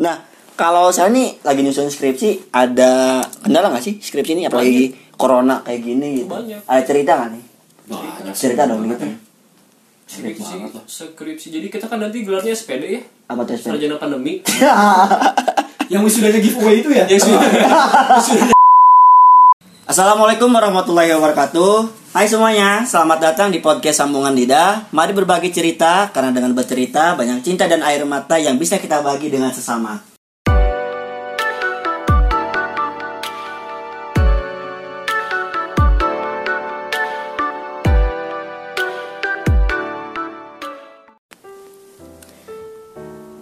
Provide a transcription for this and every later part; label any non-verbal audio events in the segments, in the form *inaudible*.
Nah, kalau saya nih lagi nyusun skripsi, ada kendala nggak sih skripsi ini? Apalagi corona kayak gini gitu. Banyak. Ada cerita nggak nih? Banyak Cerita dong gitu. skripsi skripsi jadi kita kan nanti gelarnya SPD ya Apa tuh Spen? sarjana pandemi *laughs* Yang wisudanya giveaway itu ya? yang sudah *laughs* Assalamualaikum warahmatullahi wabarakatuh. Hai semuanya, selamat datang di podcast Sambungan Lidah. Mari berbagi cerita, karena dengan bercerita banyak cinta dan air mata yang bisa kita bagi dengan sesama.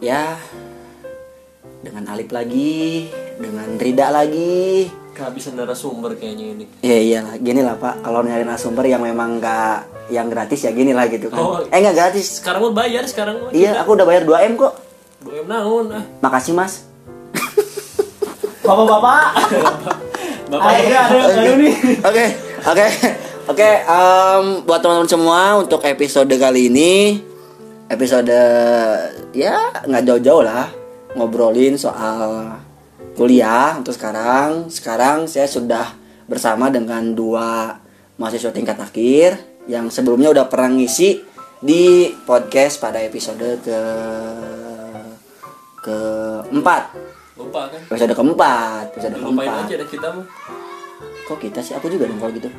Ya, dengan Alip lagi, dengan Rida lagi, kehabisan narasumber kayaknya ini Ya iyalah, gini lah Pak. Kalau nyari narasumber yang memang nggak yang gratis ya gini lah gitu kan. Oh. Eh nggak gratis. sekarang mau bayar sekarang mau Iya, aku udah bayar 2 m kok. dua m naon ah Makasih Mas. Bapak-bapak *laughs* bapak ada yang baru nih Oke, oke, oke. em, buat teman-teman semua untuk episode kali ini, episode ya nggak jauh-jauh lah ngobrolin soal kuliah untuk sekarang. Sekarang saya sudah bersama dengan dua mahasiswa tingkat akhir yang sebelumnya udah pernah ngisi di podcast pada episode ke keempat. Lupa kan? Episode keempat episode lupain keempat. aja deh kita mah. Kok kita sih? Aku juga dong kalau gitu.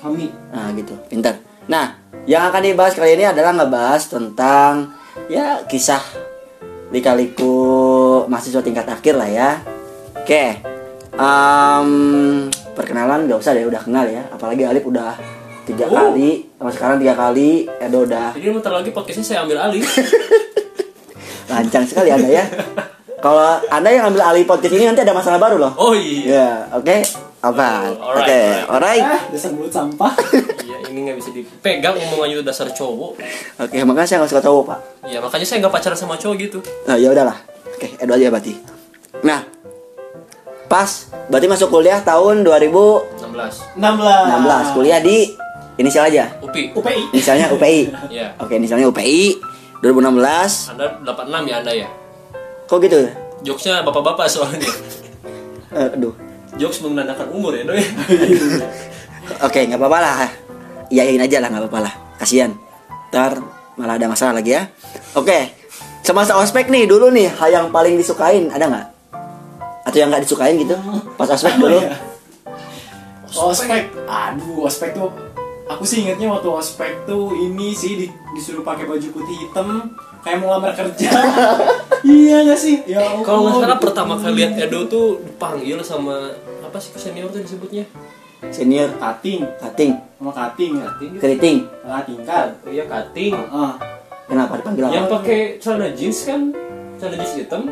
Kami. Nah gitu, pintar. Nah, yang akan dibahas kali ini adalah ngebahas tentang ya kisah lika-liku mahasiswa tingkat akhir lah ya. Oke, em, perkenalan gak usah deh, udah kenal ya. Apalagi Alif udah tiga Oh. kali, sama sekarang tiga kali, Edo udah jadi bentar lagi podcastnya saya ambil alih *laughs* lancang sekali anda ya. *laughs* Kalau anda yang ambil alih podcast ini nanti ada masalah baru loh. oh iya Ya, oke, apa? Oh, Oke, alright, alright. Eh dasar mulut sampah iya ini nggak bisa dipegang omongannya itu dasar cowok Oke, makanya saya nggak suka cowok pak. ya makanya saya nggak pacaran sama cowok gitu Nah, ya udahlah. Oke, Edo aja berarti. Nah, pas berarti masuk kuliah tahun 2016 16 16 kuliah di inisial aja. UPI UPI Inisialnya UPI. ya Oke, inisialnya UPI 2016. anda 86 ya anda ya Kok gitu? jokesnya bapak-bapak soalnya Eh, aduh. Jokes menandakan umur ya doi *laughs* Oke, nggak apa-apa lah. Iyain aja lah, nggak apa-apa lah. Kasihan. Ntar malah ada masalah lagi ya. Oke, semasa ospek nih dulu nih, hal yang paling disukain ada nggak? Atau yang nggak disukain gitu? Pas ospek dulu? ya? Ospek Aduh ospek tuh Aku sih ingetnya waktu ospek tuh ini sih di- disuruh pakai baju putih hitam kayak mau lamar kerja. *laughs* iya gak sih? Ya Allah, Kalau nggak salah gitu. pertama kali lihat Edo tuh dipanggil sama apa sih senior tuh disebutnya? Senior, Kating kating, sama kating ya. Kating. keriting. Kating kan. Iya cutting. Ah, Kenapa dipanggil apa? Yang pakai celana jeans kan, celana jeans hitam.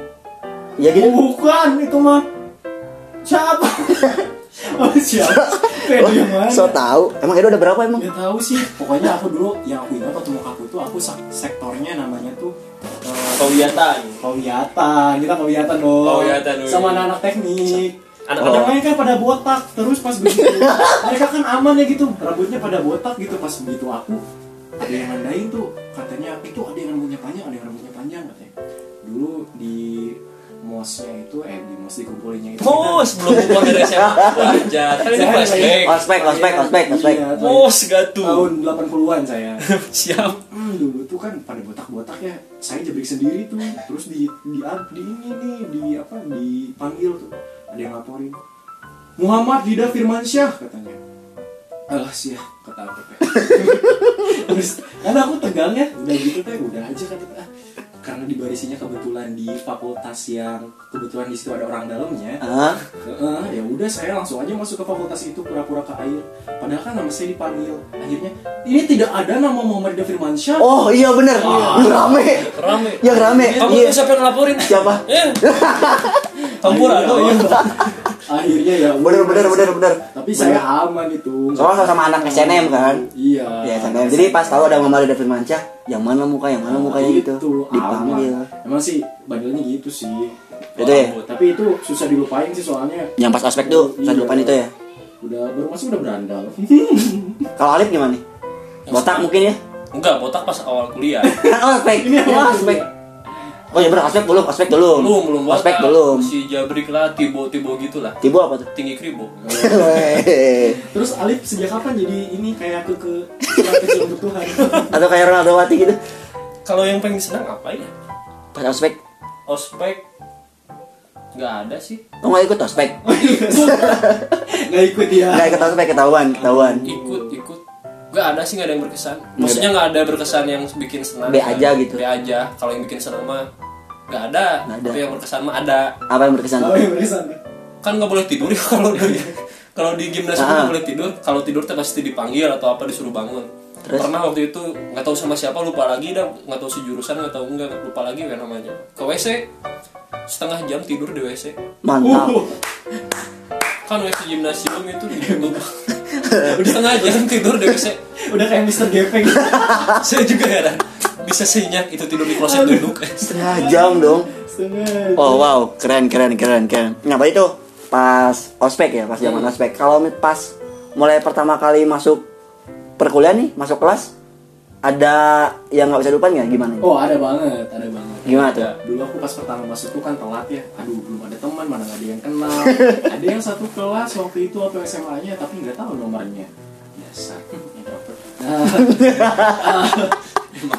Ya gitu. bukan itu mah. Siapa? *laughs* oh, siapa? Kayak yang mana? So tahu. Emang Edo udah berapa emang? Ya tahu sih. Pokoknya aku dulu yang aku ingat waktu mau aku tuh aku sektornya namanya tuh Pawiatan. Pawiatan, kita pawiatan dong. Pawiatan, wih. Sama anak-anak teknik. Anak-anak Anak lain kan pada botak, terus pas begitu mereka kan aman ya gitu, rambutnya pada botak gitu pas begitu aku ada yang nandain tuh katanya itu ada yang rambutnya panjang, ada yang rambutnya panjang katanya. Dulu di mosnya itu eh di mos dikumpulinnya itu. Mos belum keluar dari SMA. *laughs* Wajar. Kan ini flashback. Ospek, ospek, ospek, ospek. Iya, Mos gatu. tahun 80-an saya. *laughs* Siap. Hmm, dulu tuh kan pada botak-botak ya. Saya jebrik sendiri tuh. Terus di di, di ini nih di apa dipanggil tuh. Ada yang laporin. Muhammad Dida Firmansyah katanya. Alah sih ya kata aku. *laughs* Terus karena aku tegang ya, udah gitu teh, udah aja kata ah. Karena di barisinya kebetulan di fakultas yang kebetulan di situ ada orang dalamnya. Ah, Heeh, ya udah saya langsung aja masuk ke fakultas itu pura-pura ke air. Padahal kan nama saya dipanggil. Akhirnya ini tidak ada nama Muhammad Ida Firmansyah. Oh iya bener, yang rame, Rame. yang rame. Kamu Iya. tuh siapa yang ngelaporin? Siapa? *laughs* Tampura tuh. iya. *laughs* Akhirnya ya. Bener, bener, bener, bener. Tapi saya aman itu. Soalnya sama anak SNM kan. Iya. Iya, SNM. Jadi pas tahu ada Mama David Manca, yang mana muka, yang mana mukanya gitu, dipanggil. Emang sih bandelnya gitu sih. Itu ya. Tapi itu susah dilupain sih soalnya. Yang pas ospek tuh, Iya. lupain itu ya. Udah baru masuk udah berandal. *laughs* *laughs* Kalau Alif gimana nih? Botak mungkin ya? Enggak, botak pas awal kuliah. Kan ospek, Ini awal ospek. Oh iya bener, ospek belum, ospek belum. belum belum Ospek botak. belum. si jabrik lah tibo tibo gitulah Tibo apa tuh? tinggi kribo *laughs* Terus Alif sejak kapan jadi ini kayak ke ke *laughs* kecil untuk Tuhan? Atau kayak Ronaldo Wati gitu. kalau yang paling senang apa ya Pas ospek, ospek nggak ada sih oh nggak ikut ospek. *laughs* Nggak ikut ya? Nggak ikut ospek ketahuan, ketahuan. ikut ikut nggak ada sih nggak ada yang berkesan maksudnya nggak ada berkesan yang bikin senang B aja gitu. B aja kalau yang bikin senang mah nggak ada Nggak ada. tapi yang berkesan mah ada Apa yang berkesan? Oh yang berkesan. kan nggak boleh tidur ya *laughs* kalau di kalau di gimnas itu Ah. nggak boleh tidur kalau tidur tuh pasti dipanggil atau apa disuruh bangun Terus? pernah waktu itu nggak tahu sama siapa lupa lagi dah nggak tahu sejurusan nggak tahu enggak lupa lagi kan namanya ke WC setengah jam tidur di WC Mantap. Uh, kan WC gimnasium itu ditutup setengah jam tidur di WC udah kayak Mister Gepeng. *laughs* saya juga heran bisa senyak itu tidur di kloset duduk Setengah jam dong. Setengah. Oh wow, keren keren keren keren. Nah, berarti itu pas ospek ya, pas zaman Hmm. ospek. Kalau pas mulai pertama kali masuk perkuliahan nih, masuk kelas, ada yang nggak bisa lupa nggak gimana? Oh ada banget, ada banget. Gimana tuh? Dulu aku pas pertama masuk tuh kan telat ya. Aduh belum ada teman, mana ada yang kenal. *laughs* ada yang satu kelas waktu itu waktu SMA-nya tapi nggak tahu nomornya. Dasar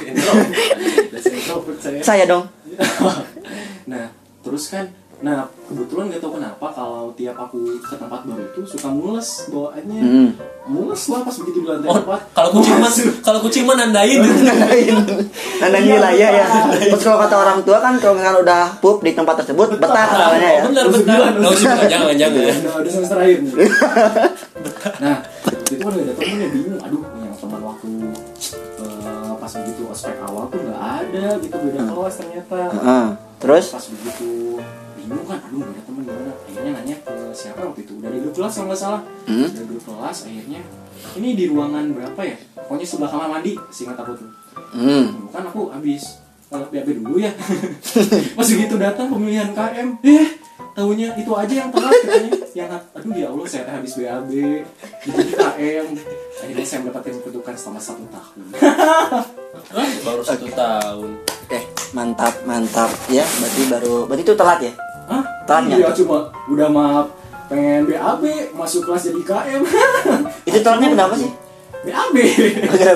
introvert. introvert saya. Saya dong. *laughs* nah terus kan nah kebetulan gak tahu kenapa kalau tiap aku ke tempat baru itu suka mules bawaannya Hmm. mules lah pas begitu di lantai Oh, empat kalau kucing mah Masuk. kalau kucing mah nandain Nandain, nandain wilayah ya. Terus kalau kata orang tua kan kalau misalnya udah pup di tempat tersebut betah katanya ya. Oh, benar benar. usah jangan jangan. Udah, udah semester akhir *laughs* nah, itu kan gak ada temen ya bingung. Aduh, waktu eh, pas begitu ospek awal tuh nggak ada gitu beda kelas ternyata. Heeh. Terus Pas begitu bingung kan, aduh gak ada temen gimana? Akhirnya nanya ke siapa waktu itu? Dari grup kelas kalau nggak salah. Hmm. Dari grup kelas akhirnya ini di ruangan berapa ya? Pokoknya sebelah kamar mandi, seingat aku tuh. hmm. Kan aku habis kalau BAB dulu ya. *laughs* Pas begitu datang pemilihan KM, eh tahunya itu aja yang telat katanya. Yang aduh ya Allah saya habis BAB jadi KM. Akhirnya saya mendapatkan kedudukan selama satu tahun. Baru satu tahun. Oke, mantap mantap ya. Berarti baru berarti itu telat ya? Hah? Telat? Iya cuma udah maaf pengen BAB masuk kelas jadi KM. *laughs* Itu telatnya kenapa sih? BAB.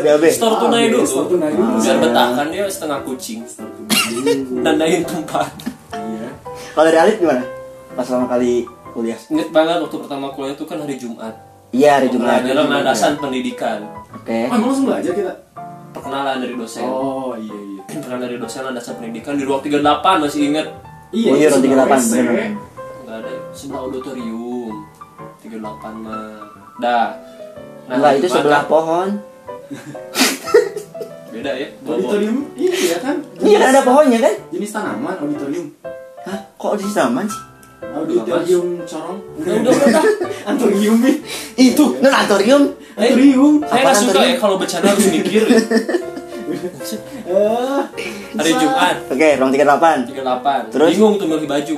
BAB. Store tunai dulu. Store tunai dulu. Biar betah kan dia setengah kucing. Store tunai dulu. Nandain tempat. Iya. Kalau dari Alif gimana? Pas pertama kali kuliah. Ingat banget waktu pertama kuliah itu kan hari Jumat. Iya, hari Jumat. Pelajaran landasan pendidikan. Oke. Oh, emang langsung belajar kita? Perkenalan dari dosen. Oh iya iya. Perkenalan dari dosen landasan pendidikan di ruang 38 masih ingat. Iya, Oh iya, Ron 38, sebelah WC. bener. Enggak ada sebelah auditorium. 38 mah. Dah. Nah, Enggak, itu sebelah kan- pohon. *laughs* Beda ya. Bawa- Auditorium iya kan? Iya, kan ada pohonnya kan? Jenis tanaman auditorium. Hah? Kok di taman sih? Auditorium corong. Udah udah udah. Auditorium nih. Itu, nanatorium. Eh, Auditorium. Saya Apaan nggak suka ya kalau bercanda harus mikir. *laughs* Eh, Hari Jumat Oke, ruang 38. 38. Terus? Bingung tuh milih baju.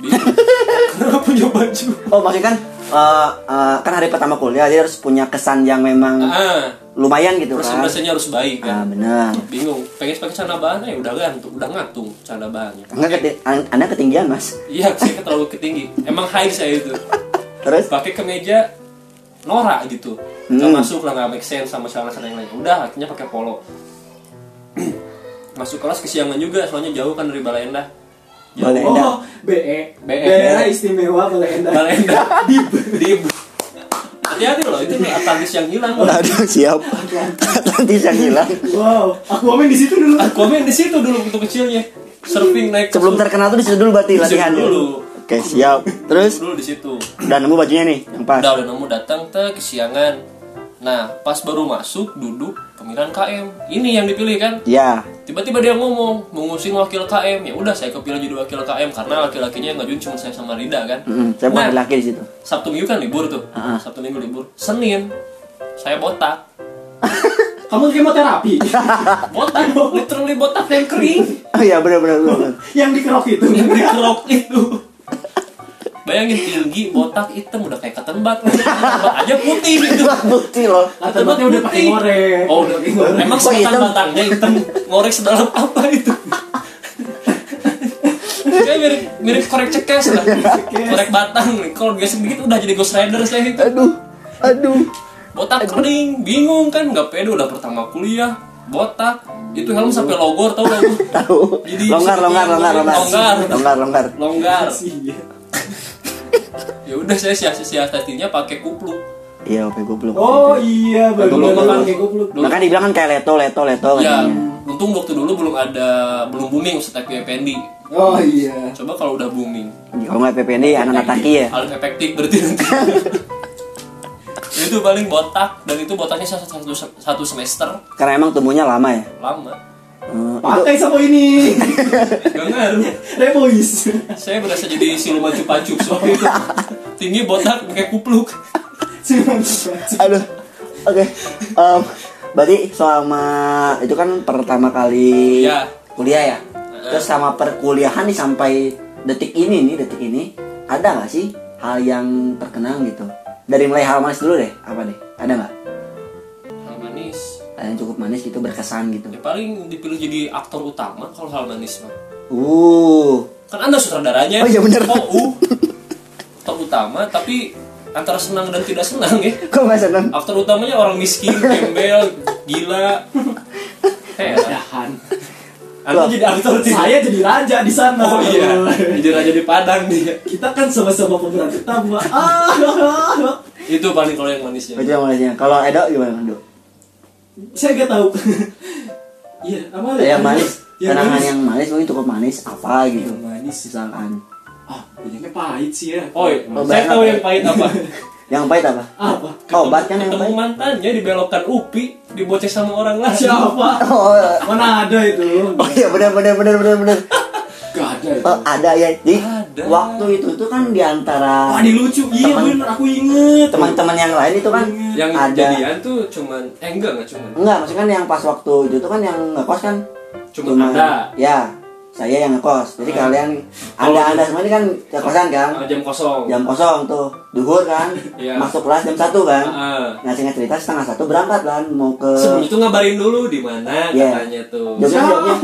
Bingung. *laughs* Karena nggak punya baju. Oh, maksudnya kan eh, eh, kan hari pertama kuliah dia harus punya kesan yang memang Ah, lumayan gitu kan. presentasinya harus baik Ah, kan. benar. Bingung. Pengen pakai celana bahan ya udah gantung, udah ngatung celana bahannya. Enggak keti an- Anda ketinggian, Mas. Iya, *laughs* saya terlalu ketinggi. Emang high saya itu. *laughs* Terus Pakai kemeja norak gitu. Hmm. masuk lah, nggak make sense sama celana-celana yang lain. Udah, akhirnya pakai polo. *clears throat* Masuk kelas kesiangan juga, soalnya jauh kan dari Balai Endah. Jauh. Balai Endah. Oh, BE. BE. Daerah istimewa. Balai Endah. *laughs* Dib. Dib. Hati-hati loh, itu nih Atlantis yang hilang. loh. Aduh, siap. Atlantis yang hilang. Wow, aku main di situ dulu. Aku main di situ dulu waktu kecilnya. Surfing naik Sebelum terkenal tuh di situ dulu berarti latihan dulu. Oke, siap. Terus dulu di situ. udah nemu bajunya nih yang pas. Udah udah nemu datang ke kesiangan. Nah, pas baru masuk duduk pemilihan KM. Ini yang dipilih kan? Ya. Tiba-tiba dia ngomong mengusin wakil KM. Ya udah saya kepilih jadi wakil KM karena laki-lakinya yang ngajuin cuma saya sama Rida kan. Mm, saya bukan Nah, laki di situ. Sabtu Minggu kan libur tuh. Ah. Sabtu Minggu libur. Senin saya botak. *laughs* Kamu kemoterapi *laughs* Botak, literally botak yang kering. Oh iya, benar benar. yang dikerok itu. yang dikerok itu bayangin tinggi botak hitam udah kayak ketembat. Ketembat aja putih gitu. *laughs* Bukti loh. Tempatnya udah pakai ngorek. oh udah Pakai ngorek. emang hitam? batangnya hitam ngorek sedalam apa itu? Saya mirip mirip korek cekes lah. Korek batang nih. Kalau gesek dikit udah jadi ghost rider saya itu aduh aduh. Botak kering bingung kan nggak pede udah pertama kuliah botak. Itu helm sampai logor tau logo tahu. Jadi longgar bisa longgar longgar longgar. longgar. longgar longgar. Longgar. Iya. Ya udah saya siasat siasatinya pakai kupluk iya goblok Oh iya, baru Dulu baru makan- kayak goblok. dulu- Nah kan dibilang kan kayak leto leto leto ya katanya. untung waktu dulu belum ada belum booming Ustaz PPND Oh iya. coba kalau udah booming Kalau nggak PPND anak-anak taki ya. Alif efektif berarti nanti *laughs* itu paling botak dan itu botaknya satu, satu, satu semester Karena emang tumbuhnya lama ya. lama Hmm, itu Pakai sama ini. gak ngaruh Rebois. saya berasa jadi siluman cupa-cup waktu itu tinggi botak pakai kupluk aduh. Oke. Em, berarti selama itu kan pertama kali Ya. kuliah ya. Terus sama perkuliahan nih sampai detik ini nih, detik ini ada nggak sih hal yang terkenang gitu? Dari mulai hal manis dulu deh, apa deh? Ada nggak? Yang cukup manis gitu berkesan gitu. ya paling dipilih jadi aktor utama kalau hal manis mah Uh, kan anda sutradaranya Oh, iya bener. oh uh. aktor utama tapi antara senang dan tidak senang ya kok nggak seneng? aktor utamanya orang miskin *laughs* gembel gila heran anda jadi aktor Saya jadi raja di sana. oh iya jadi raja di padang dia Kita kan sama-sama pemeran utama. Ah. *laughs* *laughs* itu paling kalau yang manisnya Itu yang manisnya. Kalau Edo gimana Edo? Saya gak tahu. *laughs* Iya, apa Yang manis, Yang kenangan manis. yang manis mungkin cukup manis apa gitu? Yang manis. Misalkan Ah, banyaknya pahit sih ya. oh iya. Oh, saya tahu apa? yang pahit apa *laughs* yang pahit apa? Apa? Obat kan yang ketemu pahit. mantannya dibelokkan upi diboceh sama orang lain Siapa? *laughs* Oh, Mana ada itu? oh iya benar benar benar benar benar. Gak ada itu. Oh, ada ya. Jadi Ada. waktu itu tuh kan di antara Wah, ini lucu. Iya, Teman- bener. Aku inget. teman-teman yang lain itu kan yang ada jadian tuh cuman eh enggak enggak cuman enggak maksudnya kan yang pas waktu itu tuh kan yang ngekos kan Cuma Anda. ya saya yang ngekos jadi Hmm. kalian Oh, anda anda semua ini kan ngekossan kan jam kosong jam kosong tuh duhur kan *laughs* Iya. masuk kelas jam satu kan Ah. nah singkat cerita setengah satu berangkat kan mau ke sebelum itu ngabarin dulu di mana Iya. katanya tuh jawabnya jawabnya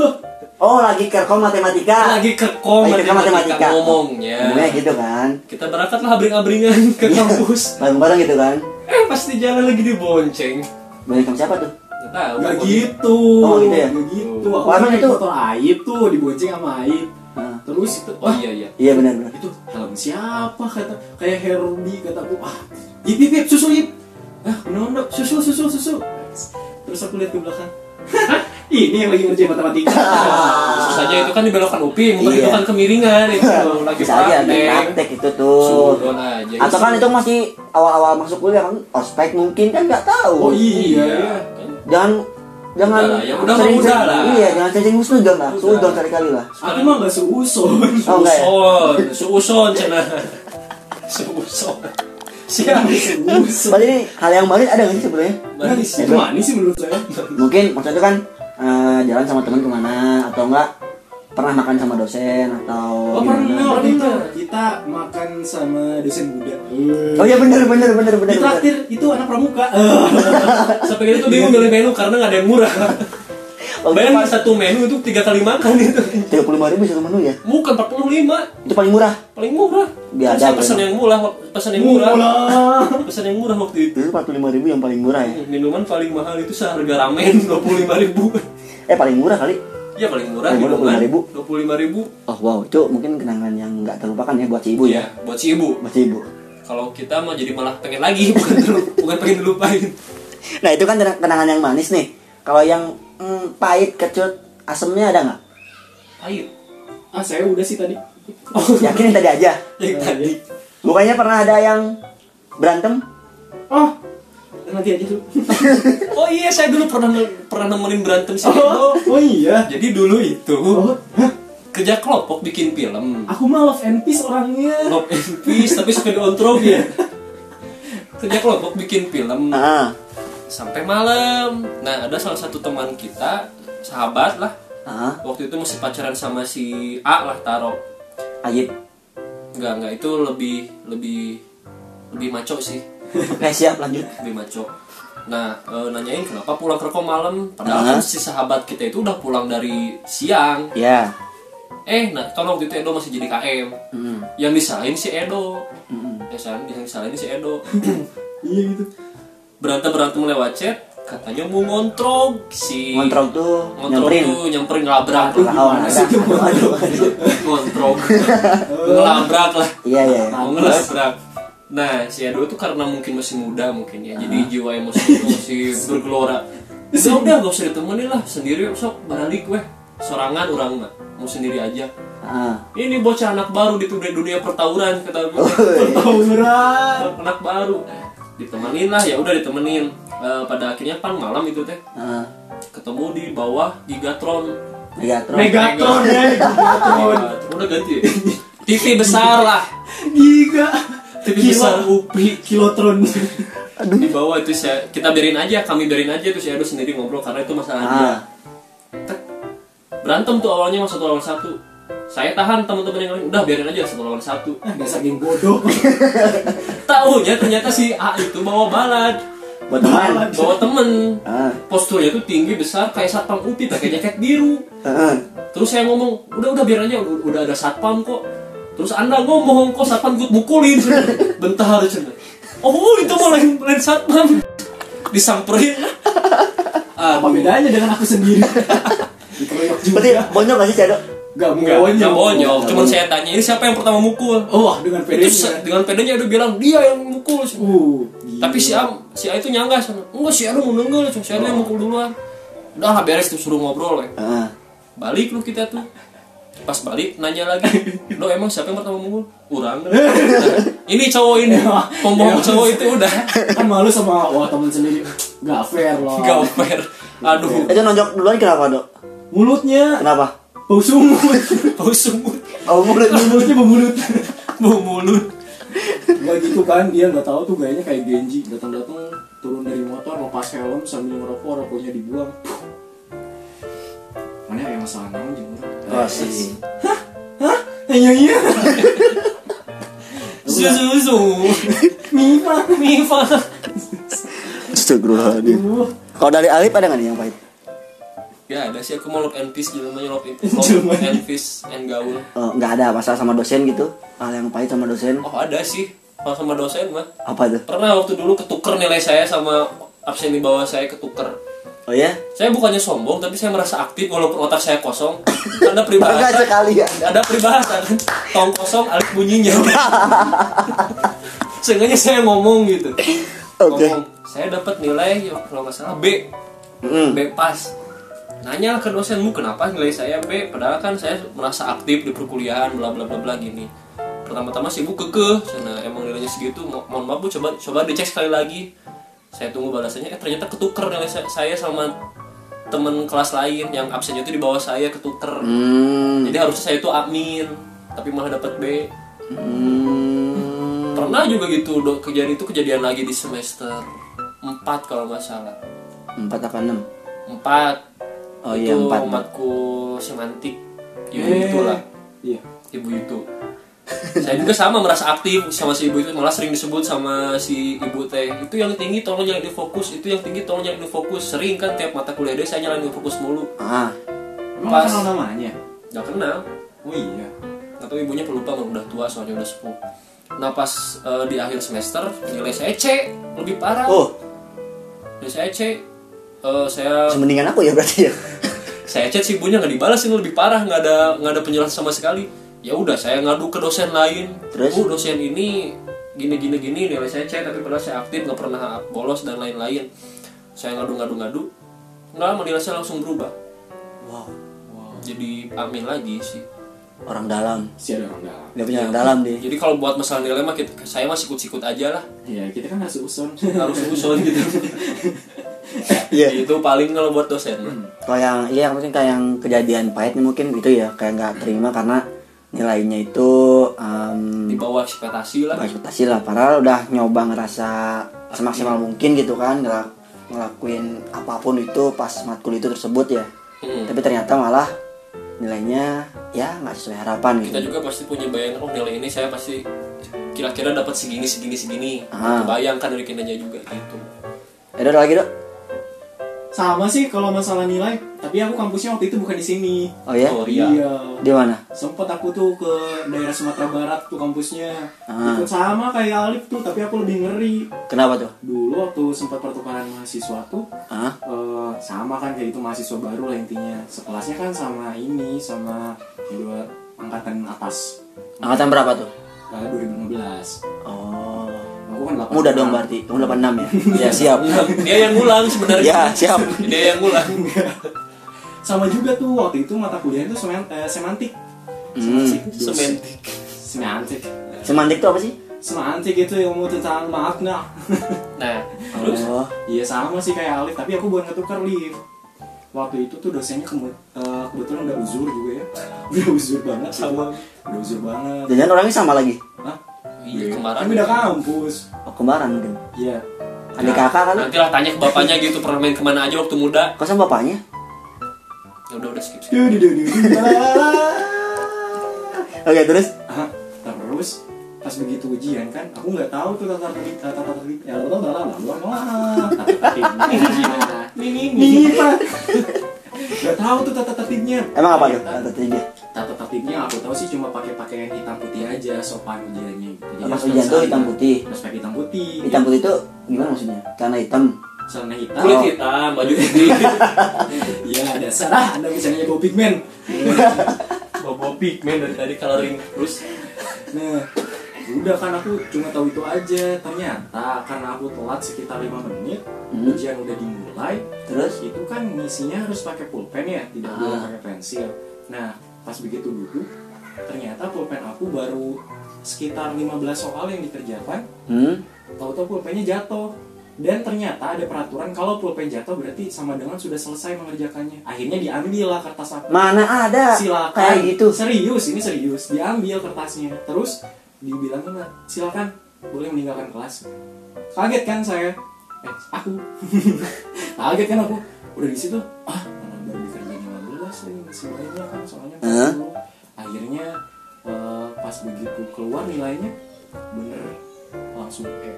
oh lagi kerkom matematika. Lagi ke kom lagi kerkom matematika ngomongnya. Ngomongnya gitu kan. Kita berangkatlah abring-abringan ke kampus. Bareng-bareng gitu kan. Eh *laughs* pas di jalan lagi dibonceng. Balik sama siapa tuh? Tahu Gak gitu. Oh, gitu ya? Gak gitu. Aku Oh, emang naik itu- motor Aib tuh dibonceng sama Aib. Nah, Terus itu, oh wah iya iya. Iya benar benar. Itu helm siapa? kata kayak Herbie kataku ah ip ip ip susu ip. Ah kenapa dok susu susu susu. Terus aku lihat ke belakang ini yang lagi ngerjain matematika *laughs* susahnya itu kan dibelokkan upi motor Iya. itu kan kemiringan itu *laughs* lagi bisa aja praktek itu tuh aja atau kan itu masih awal-awal masuk kuliah kan ospek mungkin kan nggak tahu oh iya kan. jangan jangan Udah lah, yang udah sering udah lah. iya jangan sering sudon lah Udah. sudon kali-kali lah aku mah nggak seuson Oh, enggak ya? Suuson, suuson cina. *laughs* Suuson. Siap. *laughs* Berarti ini hal yang manis ada nggak sih sebenarnya Manis. itu manis sih menurut saya. Mungkin maksudnya kan eh, jalan sama teman ke mana atau enggak pernah makan sama dosen atau oh pernah waktu itu kita makan sama dosen muda oh iya bener bener bener bener di bener. traktir itu anak pramuka. *laughs* Sampai tuh bingung milih menu karena nggak ada yang murah. *laughs* Oh, Bayangin satu menu itu tiga kali makan *laughs* itu. tiga puluh lima ribu satu menu ya Bukan 45 itu paling murah paling murah. Biadab, Saya pesan ya. yang murah, pesan yang murah, murah *laughs* pesan yang murah waktu itu. itu empat puluh lima ribu yang paling murah ya Minuman paling mahal itu seharga ramen *laughs* 25 ribu. eh paling murah kali Ya paling murah Paling murah minuman 25 ribu. oh wow itu mungkin kenangan yang nggak terlupakan ya buat si ibu ya Iya, buat si ibu. buat si ibu Kalau kita mah jadi malah pengen lagi bukan bukan pengen dilupain. Nah itu kan kenang- kenangan yang manis nih. Kalau yang mm, pahit, kecut, asemnya ada nggak? Ayo. ah saya udah sih tadi Yakin yang tadi aja. *laughs* Yang tadi. Bukannya pernah ada yang berantem? oh nanti aja dulu *laughs* Oh iya, saya dulu pernah pernah nemenin berantem sih. oh, oh iya Jadi dulu itu oh hah? kerja kelompok bikin film. aku mah love and peace orangnya Love and Peace tapi suka diontrol ya. *laughs* Kerja kelompok bikin film Ah, sampai malam. Nah, ada salah satu teman kita, sahabat lah. ah, Waktu itu masih pacaran sama si A lah taro. Ajib. Enggak, enggak itu lebih lebih lebih maco sih. Oke *laughs* siap lanjut. lebih maco. Nah, e, nanyain kenapa pulang ke malam. Padahal Ah. kan si sahabat kita itu udah pulang dari siang. Ya. eh nah kalau waktu itu Edo masih jadi KM Hmm. yang disalahin si Edo Hmm. ya san yang disalahin si Edo *coughs* iya gitu berantem berantem lewat chat katanya mau ngontrol si Ngontrol tuh ngontrol nyamperin. tuh nyamperin ngelabrak Lawan aduh, aduh. ngontrol? *laughs* Ngelabrak lah. Iya iya. iya. mau ngelabrak. Nah si Edo tuh karena mungkin masih muda mungkin ya jadi jiwa emosi masih *laughs* bergelora. Udah udah gak usah ditemenin lah sendiri sok balik weh. Sorangan orang mah mau sendiri aja. Ah. ini bocah anak baru di dunia, dunia pertawuran kata gue tawuran anak baru ditemenin lah ya udah ditemenin. Eh, pada akhirnya pan malam itu teh. Ah. ketemu di bawah Gigatron. Megatron. Megatron ya Megatron. Udah ganti. Ya? TV besar lah. Giga. TV besar. UPI kilotron. Di bawah itu saya kita biarin aja kami biarin aja itu saya sendiri ngobrol karena itu masalah dia. Ah. Berantem tuh awalnya mas satu lawan satu saya tahan teman-teman yang lain udah biarin aja satu lawan satu. Dasar geng bodoh. *laughs* Tahunya ternyata si A itu bawa balad. Buat teman. bawa temen Ah. posturnya tuh tinggi besar kayak satpam UPI pakai jaket biru. Ah. terus saya ngomong udah udah biar aja udah, udah ada satpam kok. Terus anda ngomong kok satpam gue mukulin? *laughs* Bentar cina oh itu mau lain lain satpam. Disamperin. *laughs* Ah apa bedanya dengan aku sendiri? Berarti bonyok gak sih Cado? Gak enggak bonyok enggak bonyok cuman saya tanya ini siapa yang pertama mukul? Oh, wah dengan itu pedenya. se- dengan pedenya udah bilang dia yang mukul. Uh, gila. tapi si A si A itu nyangga sana enggak si A mau nenggel si A yang mukul duluan. Udah lah beres tuh suruh ngobrol ya Ah. balik lu kita tuh. Pas balik nanya lagi *laughs* lo emang siapa yang pertama mukul? Urang *laughs* ini cowok ini. Pembohong cowok itu udah. Kan malu sama wah teman sendiri. Gak fair loh. Gak fair. Aduh. Itu nonjok duluan kenapa, Dok? mulutnya. Kenapa? Bau sumut. Bau sumut. Oh, mulut. mulutnya bau mulut. Bau mulut. Gak gitu kan dia nggak tahu tuh gayanya kayak Genji. Datang datang turun dari motor lepas helm sambil ngerokok rokoknya dibuang. Mana yang masalah naon jeung urang Oh, sih. hah? Iya iya susu Mifa. Mifa. Astagfirullahaladzim. Kalau dari Alif ada nggak nih yang pahit? Ya ada sih aku mau lock and peace namanya lock and *laughs* Jelema. lock and peace and gaul Oh, nggak ada masalah sama dosen gitu? Hal yang pahit sama dosen? oh ada sih kalau sama dosen mah Apa tuh? pernah waktu dulu ketuker nilai saya sama absen di bawah saya ketuker Oh ya? saya bukannya sombong tapi saya merasa aktif walaupun otak saya kosong *laughs* ada Bangga peribahasa sekali ya. ada peribahasa kan tong kosong alif bunyinya *laughs* seenggaknya saya ngomong gitu Oke. ngomong saya dapat nilai ya, kalau nggak salah B Mm. B pas nanya ke dosenmu kenapa nilai saya B? Padahal kan saya merasa aktif di perkuliahan bla bla bla bla gini. Pertama-tama sih bu kekeh sana emang nilainya segitu. Mo- mohon maaf bu coba coba dicek sekali lagi. Saya tunggu balasannya. Eh ternyata ketuker nilai sa- saya sama temen kelas lain yang absennya itu di bawah saya ketuker. Hmm. jadi harusnya saya itu admin tapi malah dapat B. Hmm. pernah juga gitu do, kejadian itu kejadian lagi di semester 4 kalau nggak salah. Empat apa enam? 4 Oh iya, itu empat. matku semantik. Ibu Eh. itu lah iya. Ibu itu saya juga sama merasa aktif sama si ibu itu. Malah sering disebut sama si ibu teh. Itu yang tinggi tolong jangan difokus. Itu yang tinggi tolong jangan difokus. Sering kan tiap mata kuliah dia saya nyalain fokus mulu. Ah. Pas. kenal namanya? Nggak kenal. Oh iya. Atau ibunya pelupa udah tua soalnya udah sepuh. Nah pas eh, di akhir semester nilai saya C lebih parah. Oh, nilai saya C Eh, saya semendingan aku ya berarti ya. Saya chat si ibunya nggak dibalas ini lebih parah nggak ada nggak ada penjelasan sama sekali. Ya udah saya ngadu ke dosen lain. Terus? bu dosen ini gini gini gini nilai saya chat tapi padahal saya aktif nggak pernah bolos dan lain-lain. Saya ngadu ngadu ngadu. Nggak lama nilai saya langsung berubah. Wow. jadi amin lagi sih. Orang dalam. si ada orang dalam. Dia punya orang dalam dia. jadi kalau buat masalah nilai mah kita, saya masih ikut ikut aja lah. Ya kita kan harus uson harus usul gitu *laughs* Iya. itu paling kalau buat dosen. Mah. Kalau yang iya mungkin kayak yang kejadian pahit nih mungkin itu ya kayak nggak terima karena nilainya itu um, di bawah ekspektasi lah. ekspektasi lah. Padahal udah nyoba ngerasa semaksimal mungkin gitu kan ngelak- ngelakuin apa pun itu pas matkul itu tersebut ya. Hmm. tapi ternyata malah nilainya ya nggak sesuai harapan kita gitu. juga pasti punya bayangan oh nilai ini saya pasti kira-kira dapat segini segini segini. Bayangkan dari kinerja juga gitu. Ada lagi dok sama sih kalau masalah nilai tapi aku kampusnya waktu itu bukan di sini Oh ya? Oh, iya. Di mana? sempet aku tuh ke daerah Sumatera Barat tuh kampusnya Ah. ikut sama kayak Alif tuh tapi aku lebih ngeri Kenapa tuh? dulu waktu sempat pertukaran mahasiswa tuh Hah? eh, sama kan kayak itu mahasiswa baru lah intinya sekelasnya kan sama ini sama dua angkatan atas Angkatan berapa tuh? eh, 2015 Oh. Aku kan 86. Muda dong berarti. Kamu 86 ya? *laughs* ya, siap. dia yang ngulang sebenarnya Ya, siap. dia yang ngulang *laughs* sama juga tuh waktu itu mata kuliah itu semen- eh, semantik Hmm. sementik semantik Semantik tuh apa sih? semantik itu ilmu tentang makna *laughs* nah terus Oh. Iya sama sih kayak Alif, tapi aku bukan ngetukar lift. Waktu itu tuh dosennya eh, kebetulan udah uzur juga ya. Udah uzur banget sama. Udah uzur banget. Jangan orangnya sama lagi. Hah? Iya kemarin Kan beda kampus. Oh, kembaran mungkin. Iya. Adik kakak kali. nanti lah tanya ke bapaknya gitu pernah main ke mana aja waktu muda Kok sama bapaknya? ya udah udah skip skip Duh, duh, duh, duh, duh, lah. *laughs* Oke, terus? Ah, terus pas begitu ujian kan, aku nggak tahu tuh tata tertib tata tertib ya lo tau lah luar mah tata tertibnya nih nggak tahu tuh tata tertibnya Emang apa tuh? Tata tertibnya? tata tertibnya aku tahu sih cuma pakai pakaian hitam putih aja sopan ujiannya gitu. Jadi Pas ujian tuh hitam putih. Pakai hitam putih. Hitam putih itu gimana maksudnya? Celana hitam. Celana hitam. kulit hitam baju putih *laughs* Ya dasar ah, anda misalnya bau pigmen. bawa pigmen dari tadi coloring terus Nah, udah kan aku cuma tahu itu aja. Ternyata karena aku telat sekitar lima menit, Hmm. ujian udah dimulai. Terus? Itu kan ngisinya harus pakai pulpen ya, tidak boleh Ah. pakai pensil. Nah, pas begitu duduk, ternyata pulpen aku baru sekitar 15 soal yang dikerjakan. Hmm? tahu-tahu pulpennya jatuh dan ternyata ada peraturan kalau pulpen jatuh berarti sama dengan sudah selesai mengerjakannya akhirnya diambil lah kertas aku Mana ada? silakan Kayak gitu. serius ini serius diambil kertasnya terus dibilang enggak silakan boleh meninggalkan kelas. Kaget kan saya? Eh aku. *laughs* Kaget kan aku? Udah di situ ah mana baru dikerjain 15 ini masih banyak kan soalnya? 40. akhirnya eh, pas begitu keluar nilainya bener langsung E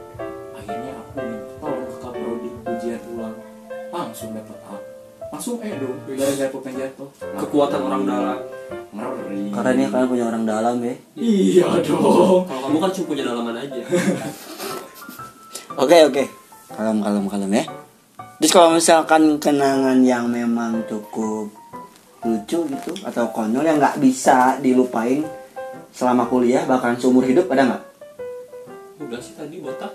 akhirnya aku minta tolong ke kaprodi ujian ulang. Langsung dapet A. Langsung E dong gara-gara pulpen jatuh. Kekuatan orang dalam ngeri Karena ini kalian punya orang dalam ya. iya dong kalau kamu kan cuma punya dalaman aja *laughs* Oke oke. Kalem kalem kalem ya. Terus kalau misalkan kenangan yang memang cukup lucu gitu atau konyol yang nggak bisa dilupain selama kuliah bahkan seumur hidup ada nggak? udah sih tadi botak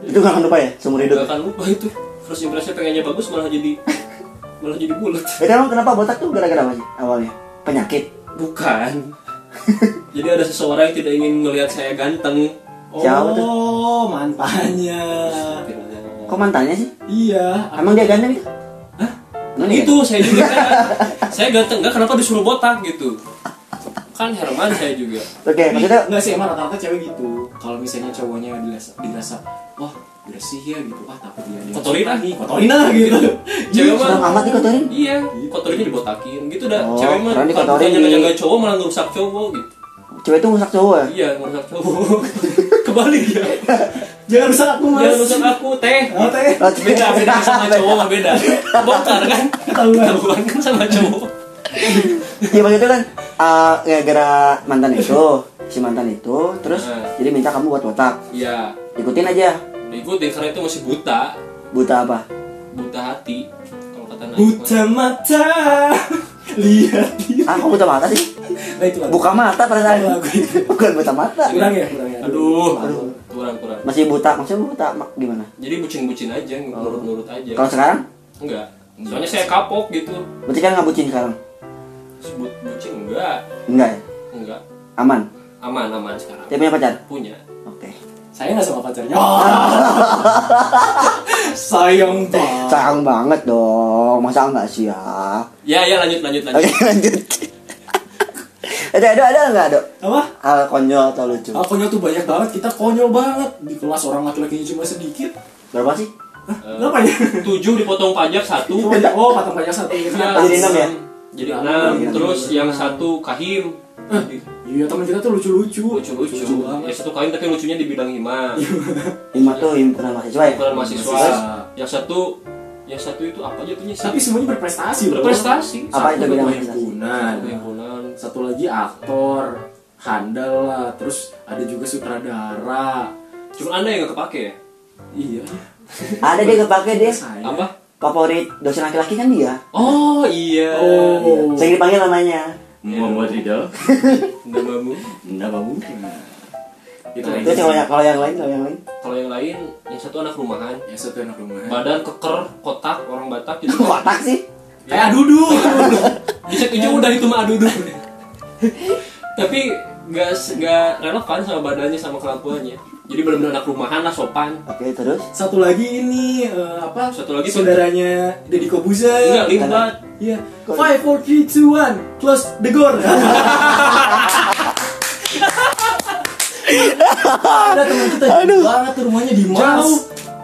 Itu nggak akan lupa ya seumur hidup. Gak akan lupa itu First impression pengennya bagus malah jadi *laughs* Malah jadi bulat Itu emang kenapa botak tuh gara-gara apa sih awalnya? Penyakit. Bukan *laughs* Jadi ada seseorang yang tidak ingin melihat saya ganteng Siapa tuh? oh mantannya Kok mantannya sih? iya Emang dia ganteng? Hah? Emang dia Itu saya juga kan *laughs* Saya ganteng Gak kenapa disuruh botak gitu Kan Herman saya juga Oke, maksudnya Enggak sih, emang rata-rata cewek gitu Kalau misalnya cowoknya dirasa, dirasa Wah, bersih ya gitu. Wah, takut dia dia Kotorin ah. nih Kotorin ah gitu. *laughs* Cewek mah serem amat dikotorin. Iya Kotornya dibotakin Gitu dah. Oh, Cewek mah Kalau di- ngejaga cowok malah ngerusak cowok gitu. Cewek itu ngusak cowok ya? Iya ngerusak cowok. *laughs* Kebalik ya. Jangan rusak aku mas. Jangan rusak aku teh. Oh, teh. Beda beda sama *laughs* cowok mah beda. Bongkar kan? Ketahuan. Ketahuan kan sama cowok. Iya maksudnya kan uh, gara mantan itu si mantan itu terus Nah. jadi minta kamu buat botak. Iya. Ikutin aja Diikutin karena itu masih buta. Buta apa? Buta hati Kalau kata Naik Buta mata. *laughs* Lihat. Dia ah kok buta mata sih? Nah itu lagu. buka mata perasaan Lagu itu. *laughs* bukan buta mata. Kurang ya, kurang ya. Aduh Aduh. Kurang kurang. Masih buta maksudnya buta mak- gimana? Jadi bucin-bucin aja Nurut-nurut aja. Kalau sekarang? Enggak. Soalnya saya kapok gitu. Berarti kan nggak bucin sekarang? Sebut bucin enggak. Enggak ya? Enggak. Aman? Aman aman sekarang. Dia punya pacar? Punya Saya nggak sama pacarnya. *laughs* Sayang banget. Sayang banget dong. Masa enggak sih ya? Ya ya lanjut lanjut lanjut. Oke *laughs* lanjut. Ada ada ada nggak ada Apa? hal konyol atau lucu? Ah, konyol tuh banyak banget, kita konyol banget. Di kelas orang laki-lakinya cuma sedikit. Berapa sih? Hah? Kenapa ya? Tujuh dipotong pajak satu. Oh, patah banyak satu. Ya, Jadi enam ya? Jadi enam. Iya, Terus iya. yang satu kahim Iya, teman kita tuh lucu-lucu Lucu-lucu Lucu Ya satu kahim tapi lucunya di bidang hima lima tuh himpunan mahasiswa ya Himpunan mahasiswa. Yang satu yang satu itu apa jatuhnya sih Tapi semuanya berprestasi bro. berprestasi Apa itu bidang? Himpunan. himpunan Satu lagi aktor, handal lah. Terus ada juga sutradara. cuma anda yang gak kepake ya Iya. Ada dia kepake dia. Saya. apa Favorit dosen laki-laki kan dia. oh iya Oh. Saya dipanggil namanya. Muhammad Ridho. namamu Namamu. Itu Nah, Terus kalau yang kalau yang lain kalau yang lain. kalau yang lain yang satu anak rumahan Ya satu anak rumah. badan keker kotak orang Batak *laughs* gitu Kotak sih. Kayak adudu. bisa aja udah itu mah aduh tapi nggak nggak relevan sama badannya sama kelakuannya jadi benar-benar anak rumahan lah sopan Oke, terus. Satu lagi ini eh, apa? Satu lagi saudaranya Deddy Kobuzer. enggak limbat Iya. Five, four, three, two, one. Close the door. Ada teman kita jauh banget tuh rumahnya di jauh Mas.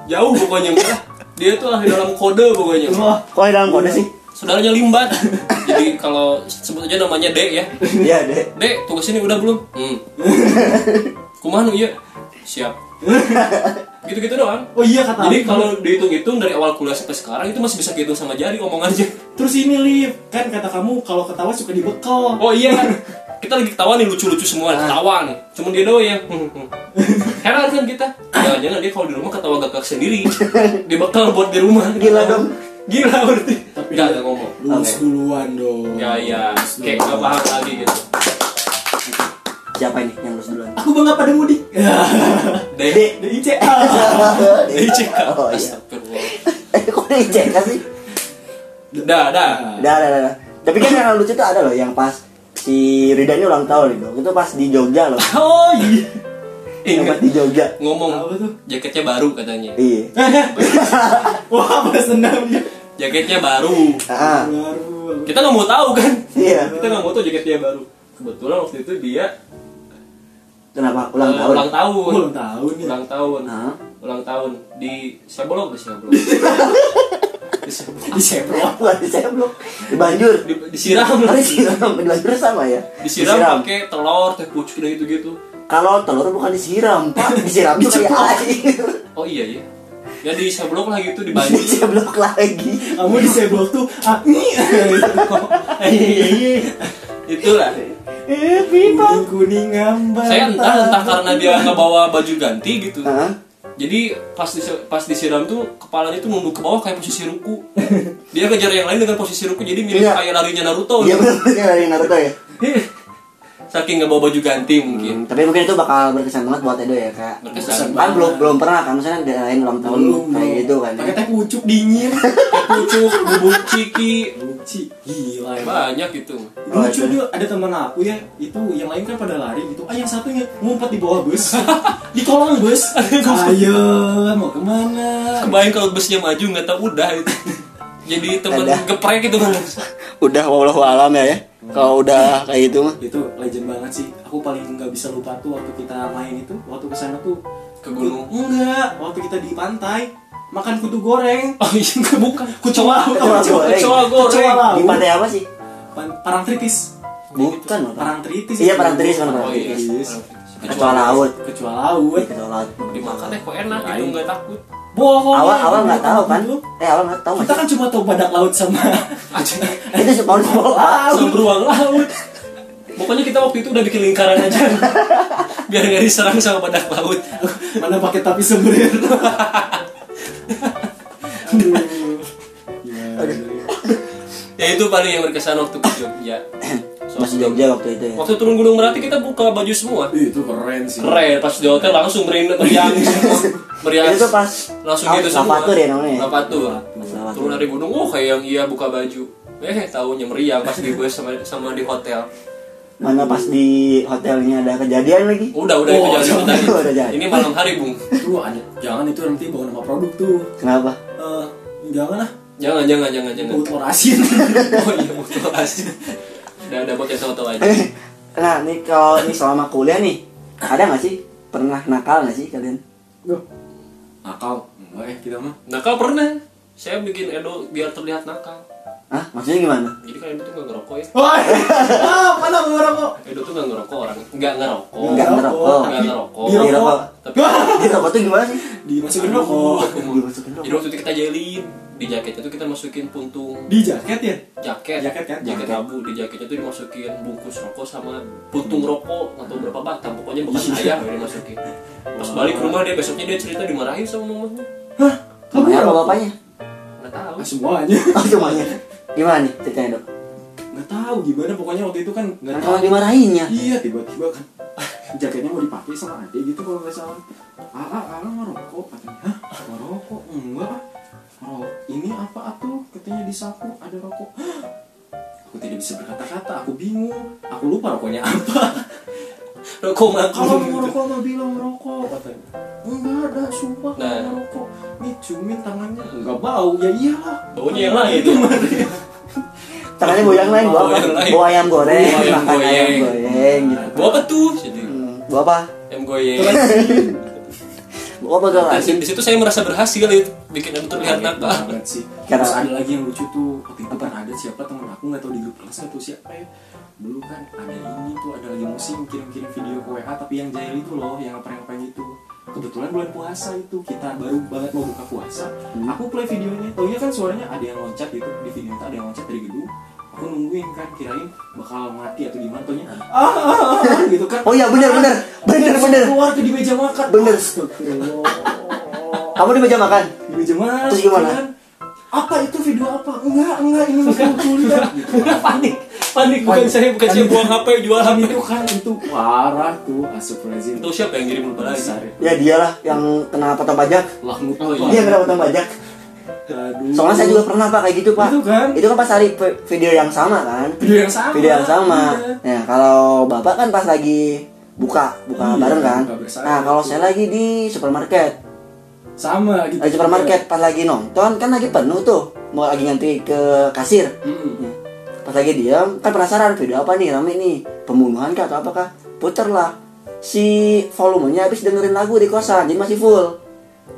jauh pokoknya mah dia tuh ahli dalam kode pokoknya Wah, Kok dalam kode sih? saudaranya limbat jadi kalau sebut aja namanya D ya Iya, Dek. D tugas ini udah belum hmm. kumaha nu iya siap *laughs* gitu-gitu doang Oh iya kata jadi kalau dihitung-hitung dari awal kuliah sampai sekarang itu masih bisa kehitung sama jari omongannya terus ini Liv, kan kata kamu kalau ketawa suka dibekal. Oh iya kan? Kita lagi ketawa nih lucu-lucu semua ketawa nih. Cuman dia doang yang heran kan kita. Jangan-jangan dia kalau di rumah ketawa gagak sendiri. Dia bakal buat di rumah. Gila dong. Gila berarti. Tapi Gak dia- ada ngomong. Lulus Oke. duluan dong. Ya ya, kayak duluan. gak paham lagi gitu. Siapa ini yang lulus duluan? Aku bangga pada mudik. *laughs* Dek, Dari IC. dari cek. Oh iya. Eh, kok dia cek sih? Dah, dah. Udah, udah, udah. Tapi kan yang lucu tuh ada loh yang pas si Rida ini ulang tahun itu. Itu pas di Jogja loh. *laughs* Oh iya. Yang Ingat pas di Jogja. ngomong Apa tuh? jaketnya baru katanya. Iya. *laughs* Wah, dia. Jaketnya baru. Ah, Baru. Kita nggak mau tahu kan? iya. Kita nggak mau tahu jaketnya baru. Kebetulan waktu itu dia Kenapa? Ulang eh, tahun. ulang tahun. Ulang tahun ya. ulang tahun Ah. ulang tahun di Seblok di Seblok *laughs* di Seblok Di Seblok. Di Seblok. Di Banjur. di, disiram Oh, disiram. Di Banjur sama ya? disiram pakai telur teh pucuk dan gitu gitu Kalau telur bukan disiram, Pak. Disiram tuh kayak air. oh iya iya ya di Seblok lah gitu di Di Banjir Seblok lagi. Kamu di Seblok tuh ah *laughs* *laughs* ini. itulah Eh, pipa kuning ngambang. saya entah entah karena dia nggak bawa baju ganti gitu Hah? jadi pas disi- pas disiram tuh kepalanya tuh nunduk ke bawah kayak posisi ruku dia kejar yang lain dengan posisi ruku jadi mirip Iya. kayak larinya Naruto Iya benar dari Naruto ya. Saking nggak bawa baju ganti mungkin Hmm, tapi mungkin itu bakal berkesan banget buat Edo ya kak. Berkesan Kan belum belum pernah kan misalnya daerah ulang tahun Belum kayak gitu kan. Pakai teh pucuk dingin. Teh pucuk bubuk ciki Lucu. Gila ya. banyak gitu Lucu dia ada teman aku ya itu yang lain kan pada lari gitu ah yang satunya ngumpet di bawah bus *laughs* di kolong bus ayo mau ke mana kebayang kalau busnya maju nggak tahu udah itu *laughs* jadi temen geprek gitu kan *laughs* Udah wallahu alam ya ya. Kalau udah kayak gitu mah. itu legend banget sih aku paling nggak bisa lupa tuh waktu kita main itu waktu ke sana tuh Ke gunung. enggak waktu kita di pantai makan kutu goreng oh iya bukan kecoa Kecoa goreng. kecoa goreng Di pantai apa sih? Pan- parang tritis Bukan loh. parang tritis Iya itu. parang tritis mana parang oh iya tritis. Tritis. Kecoa laut. kecoa laut Kecoa laut. dimakan teh kok enak gitu Lain. nggak takut bohong. Awal awal nggak tahu kan? Dulu. Eh awal nggak tahu kita kan cuma tahu badak laut sama? *laughs* *laughs* Itu sepuluh sepuluh sama beruang laut. Pokoknya kita waktu itu udah bikin lingkaran aja. *laughs* Biar nggak diserang sama badak laut. Mana pakai tapi semburir ya itu paling yang berkesan waktu ke Jogja Masih Jogja waktu itu ya. waktu turun gunung berarti kita buka baju semua itu keren sih keren pas di hotel langsung meriang meriang semua meriang Itu pas langsung apa, gitu semua Lavatur ya namanya. ya? Lavatur. turun dari gunung oh kayak yang iya buka baju eh tahunya meriang pas di bus sama sama di hotel Mana pas di hotelnya ada kejadian lagi? udah udah Oh, jangan. *laughs* tadi Udah jangan. ini malam hari bung itu ada jangan itu nanti bawa nama produk tuh Kenapa? Eh, jangan lah jangan jangan jangan jangan baut lorasin *laughs* oh iya betul asli udah ada buat yang tahu-tahu aja Nah, nih kalau nih selama kuliah nih, ada nggak sih pernah nakal nggak sih kalian? nakal enggak eh kita mah nakal pernah saya bikin Edo biar terlihat nakal Hah? Maksudnya gimana? jadi kan Edo tuh nggak ngerokok ya Wah, ah, mana mau ngerokok? Edo tuh nggak ngerokok orang nggak ngerokok Enggak ngerokok. nggak ngerokok Di Di rokok. rokok. tapi Di rokok tuh gimana sih? Dimasukin rokok. Dimasukin jadi rokok. waktu itu kita jelin di jaketnya tuh kita masukin puntung Di jaket ya? jaket Jaket kan? jaket Jaket. abu di jaketnya tuh dimasukin bungkus rokok sama puntung rokok atau berapa batang pokoknya bekas ayah yang dimasukin pas balik ke rumah dia besoknya dia cerita dimarahin sama mamanya Hah? Kamu ngerokok? bapaknya? nggak tahu Ah, semuanya. *laughs* Oh semuanya. Gimana nih ceritanya dok? Nggak tahu gimana pokoknya waktu itu kan nggak Kan tahu. kalau dimarahinnya. Iya tiba-tiba kan jaketnya mau dipakai sama ade gitu kalau nggak salah. Ah, ah, ah ngerokok katanya. Hah? Ngerokok? Enggak. Rokok. Ini apa atuh? Katanya di saku ada rokok. Hah? *gasps* Aku tidak bisa berkata-kata, aku bingung. Aku lupa rokoknya apa. *laughs* rokok ngaku Kalau mau gitu. rokok mah bilang rokok katanya. Enggak ada, sumpah Nah. nah. rokok. Nih ciumin tangannya enggak bau. Ya iyalah. baunya yang lain Itu ya mah. Tangannya bau yang lain, bau Bau apa? Bau ayam goreng, Bau ayam ayam goyeng. goreng gitu. bau apa tuh jadi Hmm, Bau apa? em goyeng Bau apa tuh? dan di situ saya merasa berhasil itu bikin Edo terlihat Kaget nakal. banget sih. Karena- Terus ada lagi yang lucu tuh waktu itu kan ada siapa temen aku nggak tahu di grup kelas atau siapa ya. Dulu kan ada ini tuh ada lagi musim kirim-kirim video ke WA tapi yang jahil itu loh yang ngapain-ngapain itu. Kebetulan bulan puasa itu kita baru banget mau buka puasa. Aku play videonya taunya kan suaranya ada yang loncat gitu di video itu ada yang loncat dari gedung aku nungguin kan kirain bakal mati atau gimana taunya ah, ah, ah, ah, gitu kan Oh iya bener bener Langsung bener. keluar tuh di meja makan Bener. Astagfirullah. Kamu di meja makan? di meja makan Terus gimana? kan? apa itu video apa enggak enggak ini bukan kuliah *laughs* panik panik bukan saya bukan saya buang HP jual kan HP itu kan itu parah tuh astagfirullahaladzim itu siapa yang ngirim besar ya dialah yang kena potong pajak. lah mutu Oh, iya. Dia kena potong pajak. Aduh Soalnya saya juga pernah pak kayak gitu pak. Itu kan? Itu kan pas hari vi- video yang sama kan. video yang sama Video yang sama. Iya. Ya kalau bapak kan pas lagi buka buka Iya, bareng kan. buka bersama. Nah kalau saya lagi di supermarket. sama gitu Di supermarket pas lagi nonton kan lagi penuh tuh. Mau lagi ngantri ke kasir. Hmm. Pas lagi diam kan penasaran video apa nih rame nih pembunuhan kah atau apakah puter lah si volumenya habis dengerin lagu di kosan jadi masih full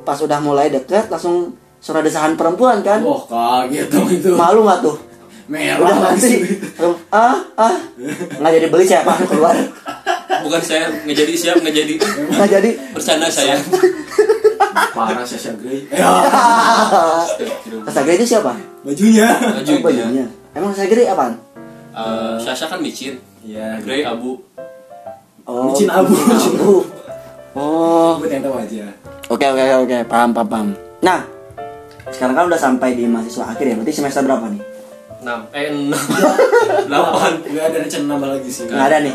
pas udah mulai deket langsung suara desahan perempuan kan? Wah kaget dong itu. Malu nggak tuh? Merah udah nanti ah ah. Nggak jadi beli siapa? Keluar. Bukan saya nggak jadi siap nggak jadi. Nggak jadi. Bercanda saya. Parah Sasha Grey. *laughs* Ya. Pas Sagri itu siapa? bajunya. Baju Oh, bajunya. Emang Sagri apaan? Eh, Sasha kan micin. Ya Grey abu. Oh, Micin abu. micin abu. Oh, buat yang tahu aja. Oke oke oke oke, paham paham paham. Nah, sekarang kan udah sampai di mahasiswa akhir ya, berarti semester berapa nih? enam eh enam *laughs* delapan nggak ada rencana nambah lagi sih Nggak ada nih.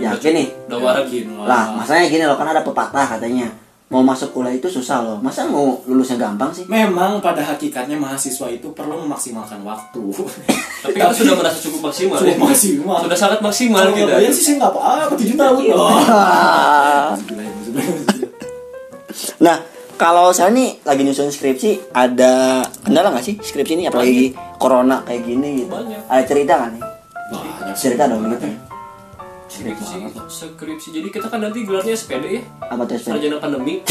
Yakin nih? udah Yakin Lah, masanya gini loh, kan ada pepatah katanya. Mau masuk kuliah itu susah loh. Masa mau lulusnya gampang sih? Memang pada hakikatnya mahasiswa itu perlu memaksimalkan waktu. *laughs* tapi kita sudah merasa cukup maksimal ya. Cukup maksimal. sudah sangat maksimal Kalau kita sih saya nggak apa-apa, tujuh tahun. Oh. *laughs* Nah, kalau saya nih lagi nyusun skripsi, ada kendala nggak sih skripsi ini? Apalagi corona kayak gini gitu. Banyak. Ada cerita kan nih? Banyak Cerita dong gitu. skripsi skripsi jadi kita kan nanti gelarnya SPD ya Apa tuh SPM? sarjana pandemi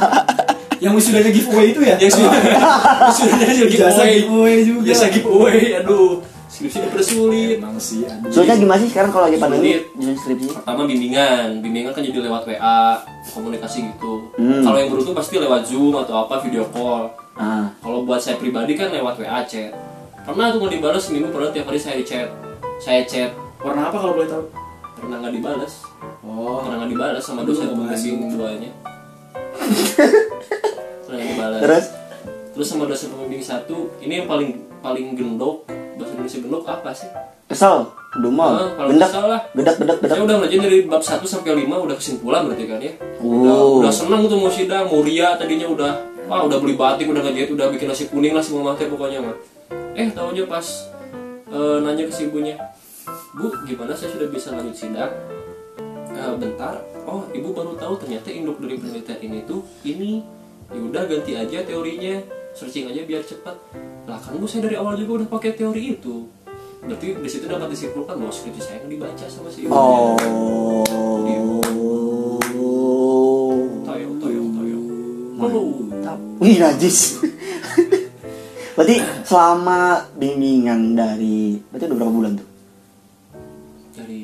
*laughs* Yang wisudanya giveaway itu ya? yang sudah *laughs* giveaway giveaway juga. jasa giveaway aduh skripsi dipersulit Emang sih, aduh. Soalnya gimana sih sekarang kalau lagi pandemi skripsi? pertama bimbingan. Bimbingan kan jadi lewat WA komunikasi gitu. Hmm. kalau yang beruntung pasti lewat Zoom atau apa video call. Ah, kalau buat saya pribadi kan lewat WA chat. Pernah tuh nggak dibalas seminggu pernah tiap hari saya di chat. Saya chat. Warna apa kalau boleh tahu? pernah nggak dibalas? Oh, pernah nggak dibalas sama dosen pembimbing masuk. duanya pernah nggak dibalas? Terus terus sama dosen pembimbing satu ini yang paling paling gendok bahasa Indonesia gendok apa sih kesel, dumel, Ah, kalau gendak, kesel lah. gedak, gedak, gedak. saya udah ngelajain dari bab 1 sampai 5 udah kesimpulan berarti kan ya Oh. udah, udah senang tuh mau sidang mau ria tadinya udah wah udah beli batik udah ngejahit udah bikin nasi kuning lah semua materi pokoknya mah eh tahunya pas eh, nanya ke si ibunya bu gimana saya sudah bisa lanjut sidang Eh, bentar oh ibu baru tahu ternyata induk dari penelitian ini tuh ini ya udah ganti aja teorinya searching aja biar cepat lah kan bu saya dari awal juga udah pakai teori itu berarti di situ dapat disimpulkan bahwa skripsi saya yang dibaca sama si ibunya Oh. toyo toyo toyo Perlu. Mantap. Wih, najis. *laughs* Berarti selama bimbingan dari berarti udah berapa bulan tuh? dari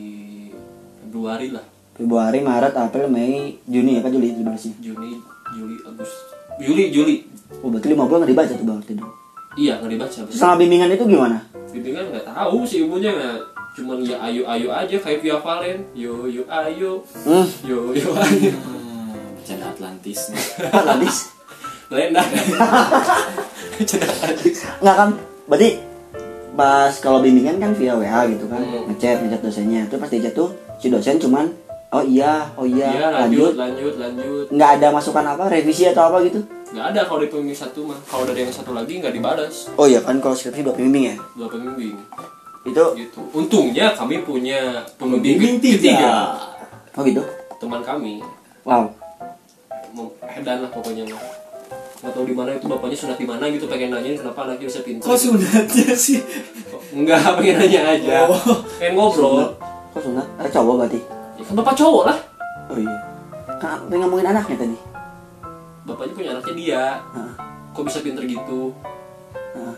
Februari lah Februari, Maret, April, Mei, Juni ya kan Juli itu sih. Juni Juli Agustus Juli Juli Oh berarti lima bulan nggak dibaca tuh berarti dong. iya nggak dibaca Terus Selama bimbingan itu gimana? bimbingan nggak tahu sih ibunya nggak cuman ya ayo ayo aja kayak via Valen yo yo ayo Hmm, yo yo ayo Hmm, bercanda Atlantis nih. apa tadi? Lena Canda Atlantis. Nggak kan? Berarti pas kalau bimbingan kan via WA gitu kan, Hmm. ngechat ngechat dosennya. Terus pas dicat tuh si dosen cuman oh iya, oh iya, iya lanjut. lanjut lanjut lanjut Nggak ada masukan apa, revisi atau apa gitu? nggak ada kalau di pembimbing satu mah kalau dari yang satu lagi nggak dibalas Oh iya kan kalau skripsi dua pembimbing ya. dua pembimbing Itu gitu untungnya kami punya pembimbing Pembimbing tiga. ketiga oh gitu. teman kami Wow. Hedan lah pokoknya mah nggak tahu di mana itu bapaknya sunat di mana gitu pengen nanyain kenapa anaknya bisa pintar Kok sunatnya sih? enggak pengen nanya aja Oh. pengen ngobrol Kok sunat? Eh cowok berarti? Bapak cowok lah Oh iya. Kan pengen ngomongin anaknya tadi. bapaknya punya anaknya dia Heeh. kok bisa pinter gitu Heeh.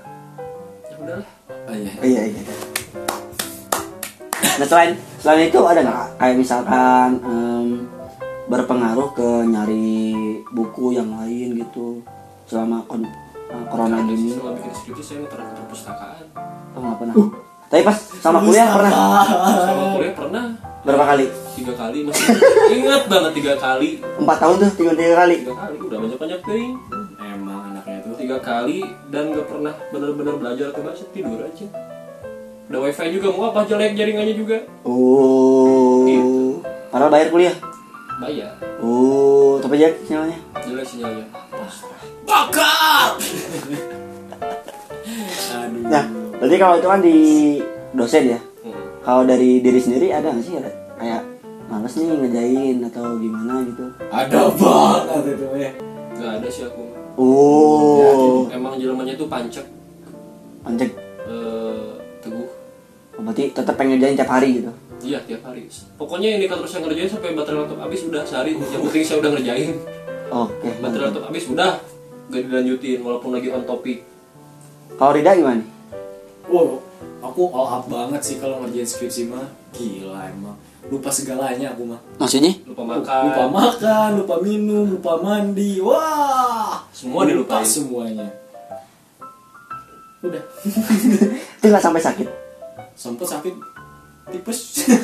ya udahlah Oh iya. Oh iya iya. iya. Nah selain selain itu ada nggak kayak misalkan em, berpengaruh ke nyari buku yang lain gitu selama kon, eh, corona gini? selama bikin skripsi saya nggak pernah ke perpustakaan Oh nggak pernah. Tapi pas sama kuliah pernah sama kuliah pernah berapa kali? Tiga kali masih *laughs* ingat banget tiga kali Empat tahun tuh tiga tiga kali. tiga kali udah banyak banyak ting Emang anaknya tuh. tiga kali dan gak pernah benar-benar belajar atau baca tidur aja udah wifi juga mau apa jelek jaringannya juga Oh. Gitu. Padahal bayar kuliah. bayar Oh, tapi jelek sinyalnya. jelek sinyalnya Bakar. *laughs* Aduh. Nah, berarti kalau itu kan di dosen ya. Hmm. Kalau dari diri sendiri ada nggak sih ada kayak males nih ngerjain atau gimana gitu? Ada banget itu ya. Gak ada sih aku Oh, emang jelmanya tuh pancek pancek. eh, teguh Oh, berarti tetap pengen ngerjain tiap hari gitu. iya tiap hari pokoknya ini kan terus yang ngerjain sampai baterai laptop habis udah sehari yang penting saya udah ngerjain Oke. baterai laptop habis udah gak dilanjutin walaupun lagi on topik Kalau Rida gimana? Wow, aku all up banget sih kalau ngerjain skripsi mah. Gila emang. Lupa segalanya aku mah. Maksudnya? lupa makan Lupa makan, lupa minum, lupa mandi. Wah, Semua lupa dilupain. semuanya. Udah. Itu nggak sampai sakit. Sempet sakit tipes.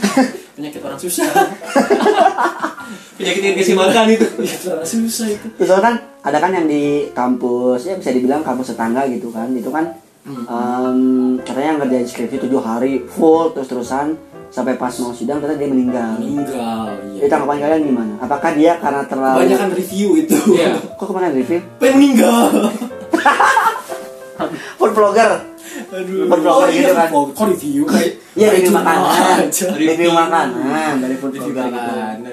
*laughs* Penyakit orang susah. *laughs* penyakit yang kasih makan itu Penyakit orang susah itu. Terus kan ada kan yang di kampus ya bisa dibilang kampus tetangga gitu kan. Itu kan em, katanya ngerjain skripsi tujuh hari full terus terusan sampai pas mau sidang ternyata dia meninggal. Meninggal. Itu Iya. tanggapan kalian gimana? Apakah dia karena terlalu Kebanyakan review itu. Iya. Kok kemarin review? Pengen meninggal. *laughs* Food vlogger. Aduh. Berblogger gitu kan. Oh, Kok review kayak Iya review kayak makanan. Review makanan dari food Review vlogger gitu.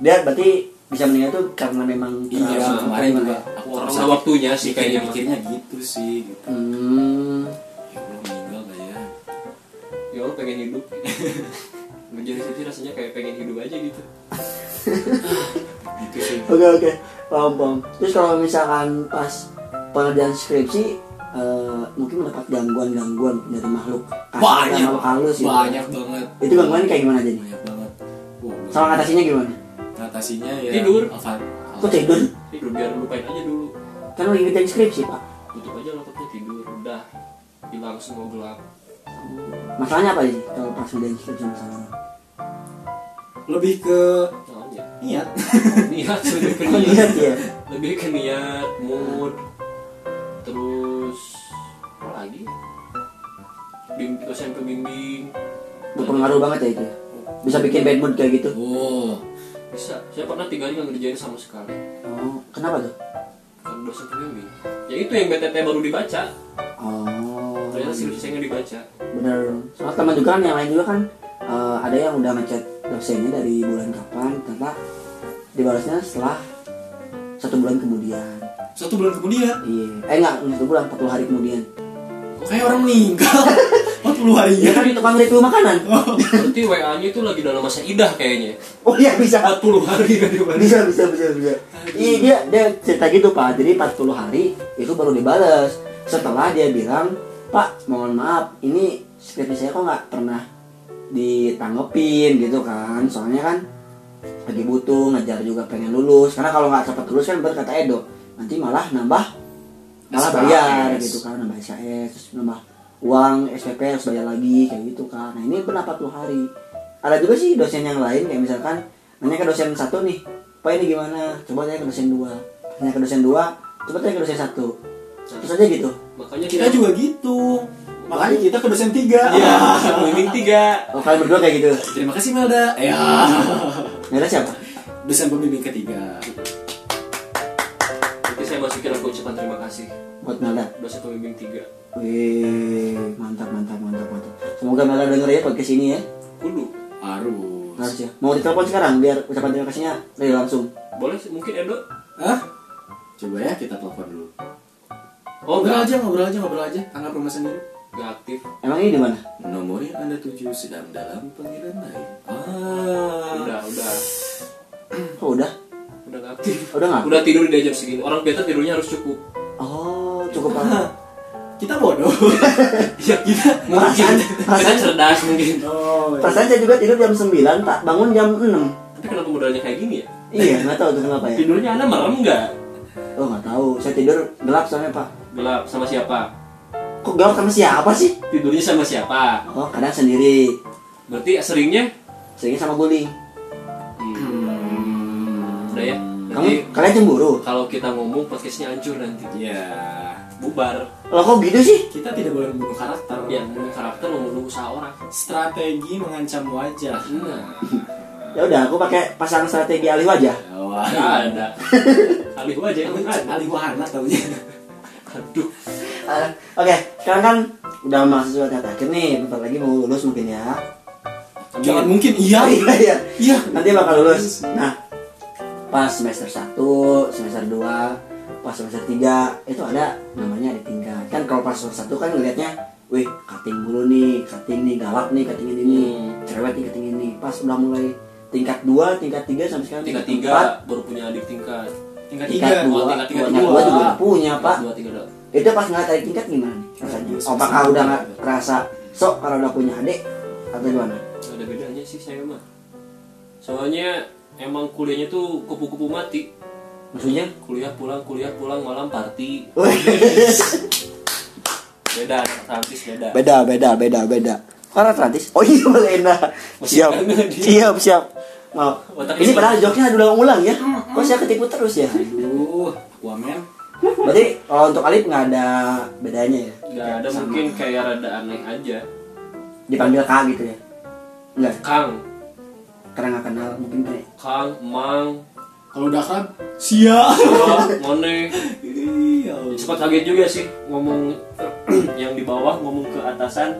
Dia berarti bisa meninggal tuh karena memang Iya, kemarin juga aku udah waktunya sih kayaknya kayaknya. mikirnya gitu sih gitu. Hmm. Ya Allah pengen hidup *laughs* menjadi situ rasanya kayak pengen hidup aja gitu *laughs* Gitu sih. Oke oke, paham paham. Terus kalau misalkan pas pengerjaan skripsi eh, mungkin mendapat gangguan-gangguan dari makhluk Banyak. makhluk halus gitu. Banyak banget. Itu gangguan kayak gimana jadi? Banyak banget. Wow, Sama ngatasinya gimana? ngatasinya ya Tidur. Alfa. Kok tidur? tidur biar lupain aja dulu Kan lagi ngerjain skripsi pak. tutup aja laptopnya tidur udah hilang semua gelap Masalahnya apa sih kalau pas ngerjain skripsi masalahnya? Lebih ke niat. niat lebih ke niat ya. lebih ke niat mood terus apa lagi bimbing dosen pembimbing Berpengaruh banget ya itu. ya? Bisa bikin bad mood kayak gitu. Oh. bisa saya pernah tiga hari nggak ngerjain sama sekali Oh, kenapa tuh? kan dosen pembimbing ya itu yang BTT baru dibaca Oh. Ternyata skripsi saya nggak dibaca Bener. Soalnya teman juga kan yang lain juga kan eh, ada yang udah ngechat dosennya dari bulan kapan, ternyata dibalasnya setelah satu bulan kemudian. Satu bulan kemudian, Iya. Eh enggak, satu bulan, 40 hari kemudian. kok kayak orang meninggal. *laughs* 40 hari Dia kan tukang review makanan. berarti WA nya itu lagi dalam masa idah kayaknya Oh iya bisa. 40 hari kan Bisa bisa bisa bisa. Iya dia dia cerita gitu Pak. Jadi 40 hari itu baru dibalas. setelah dia bilang pak mohon maaf ini skripsi saya kok nggak pernah ditanggepin gitu kan? Soalnya kan lagi butuh ngejar juga pengen lulus. Karena kalau nggak cepat lulus kan berkata Edo nanti malah nambah malah bayar gitu kan nambah SKS terus nambah uang SPP harus bayar lagi kayak gitu kan. Nah ini pernah 40 hari. Ada juga sih dosen yang lain kayak misalkan nanya ke dosen satu nih pak ini gimana? Coba tanya ke dosen dua. Tanya ke dosen dua coba tanya ke dosen satu. Terus aja gitu makanya kita juga gitu makanya kita ke dosen tiga Iya, pembimbing tiga. oh kalian berdua kayak gitu terima kasih Melda ya Nggak siapa dosen pembimbing ketiga Nanti saya masukin aku ucapan terima kasih. buat Melda Dosen pembimbing tiga. Wih, mantap, mantap, mantap, mantap. Semoga Melda denger ya podcast ini ya. Kudu. harus Harus ya. Mau ditelepon sekarang biar ucapan terima kasihnya dari langsung. Boleh sih, mungkin Edo. Hah? coba ya kita telepon dulu Oh, ngobrol aja ngobrol aja ngobrol aja anggap rumah sendiri Enggak aktif. Emang ini di mana? nomor yang anda tuju sedang dalam panggilan lain ah Udah, udah. Oh, udah. Udah nggak aktif. Udah nggak? Udah tidur di jam segini. Orang beta tidurnya harus cukup. Oh, cukup banget. *laughs* kita bodoh *laughs* Ya, kita *laughs* mungkin kita cerdas mungkin. oh Perasaan saya juga tidur jam 9, tak bangun jam 6. Tapi kenapa modalnya kayak gini ya? Iya, nggak tahu tuh kenapa ya. Tidurnya Anda merem nggak? Oh, nggak tahu. Saya tidur gelap soalnya, Pak. Gelap sama siapa? Kok gelap sama siapa sih? Tidurnya sama siapa? Oh, kadang sendiri. Berarti seringnya Seringnya sama guling. hmm. Udah ya. Kamu kalian cemburu? kalau kita ngomong podcastnya hancur nanti. ya Bubar. Loh kok gitu sih? kita tidak boleh membunuh karakter Ya, membunuh karakter membunuh usaha orang. strategi mengancam wajah Nah, *laughs* Ya udah, aku pakai pasang strategi alih wajah. Wah, nggak ada. Alih wajah yang ada. alih wahana taunya Aduh. Ah, Oke, sekarang kan udah mahasiswa tahap akhir nih, bentar lagi mau lulus mungkin ya. jangan mungkin iya iya, iya. iya Nanti bakal lulus. Nah, pas semester 1, semester 2, pas semester 3 itu ada namanya ada tingkat. Kan kalau pas semester 1 kan ngelihatnya, wih, cutting dulu nih, cutting nih, galak nih, cutting ini nih, Hmm. cerewet nih, cutting ini. Pas udah mulai tingkat 2, tingkat 3 sampai sekarang Tingkat tingkat tiga empat, baru punya adik tingkat. Tingkat tiga 2, Oh, tingkat tiga dua. 2 juga punya, Pak. Dua tiga dua. itu pas ngeliat adik tingkat gimana rasanya? Apakah udah nggak kerasa sok kalau udah punya adik atau gimana? Ada bedanya sih saya mah. Soalnya emang kuliahnya tuh kupu-kupu mati. Maksudnya? Kuliah pulang, kuliah pulang, malam party. Beda, Atlantis beda. beda, beda, beda, beda. Karena Atlantis? Oh iya Lena. Siap, siap, siap. Maaf. Otak Ini padahal joknya ulang-ulang ya. Kok saya ketipu terus ya? aduh wamen Berarti kalau untuk Alif nggak ada bedanya ya? Gak ada mungkin kayak rada aneh aja. Dipanggil Kak gitu ya? Enggak, Kang, karena nggak kenal mungkin kayak Kang, Mang, kalau udah akrab sia Mone. iya Sempat kaget juga sih ngomong *clears throat* yang di bawah ngomong ke atasan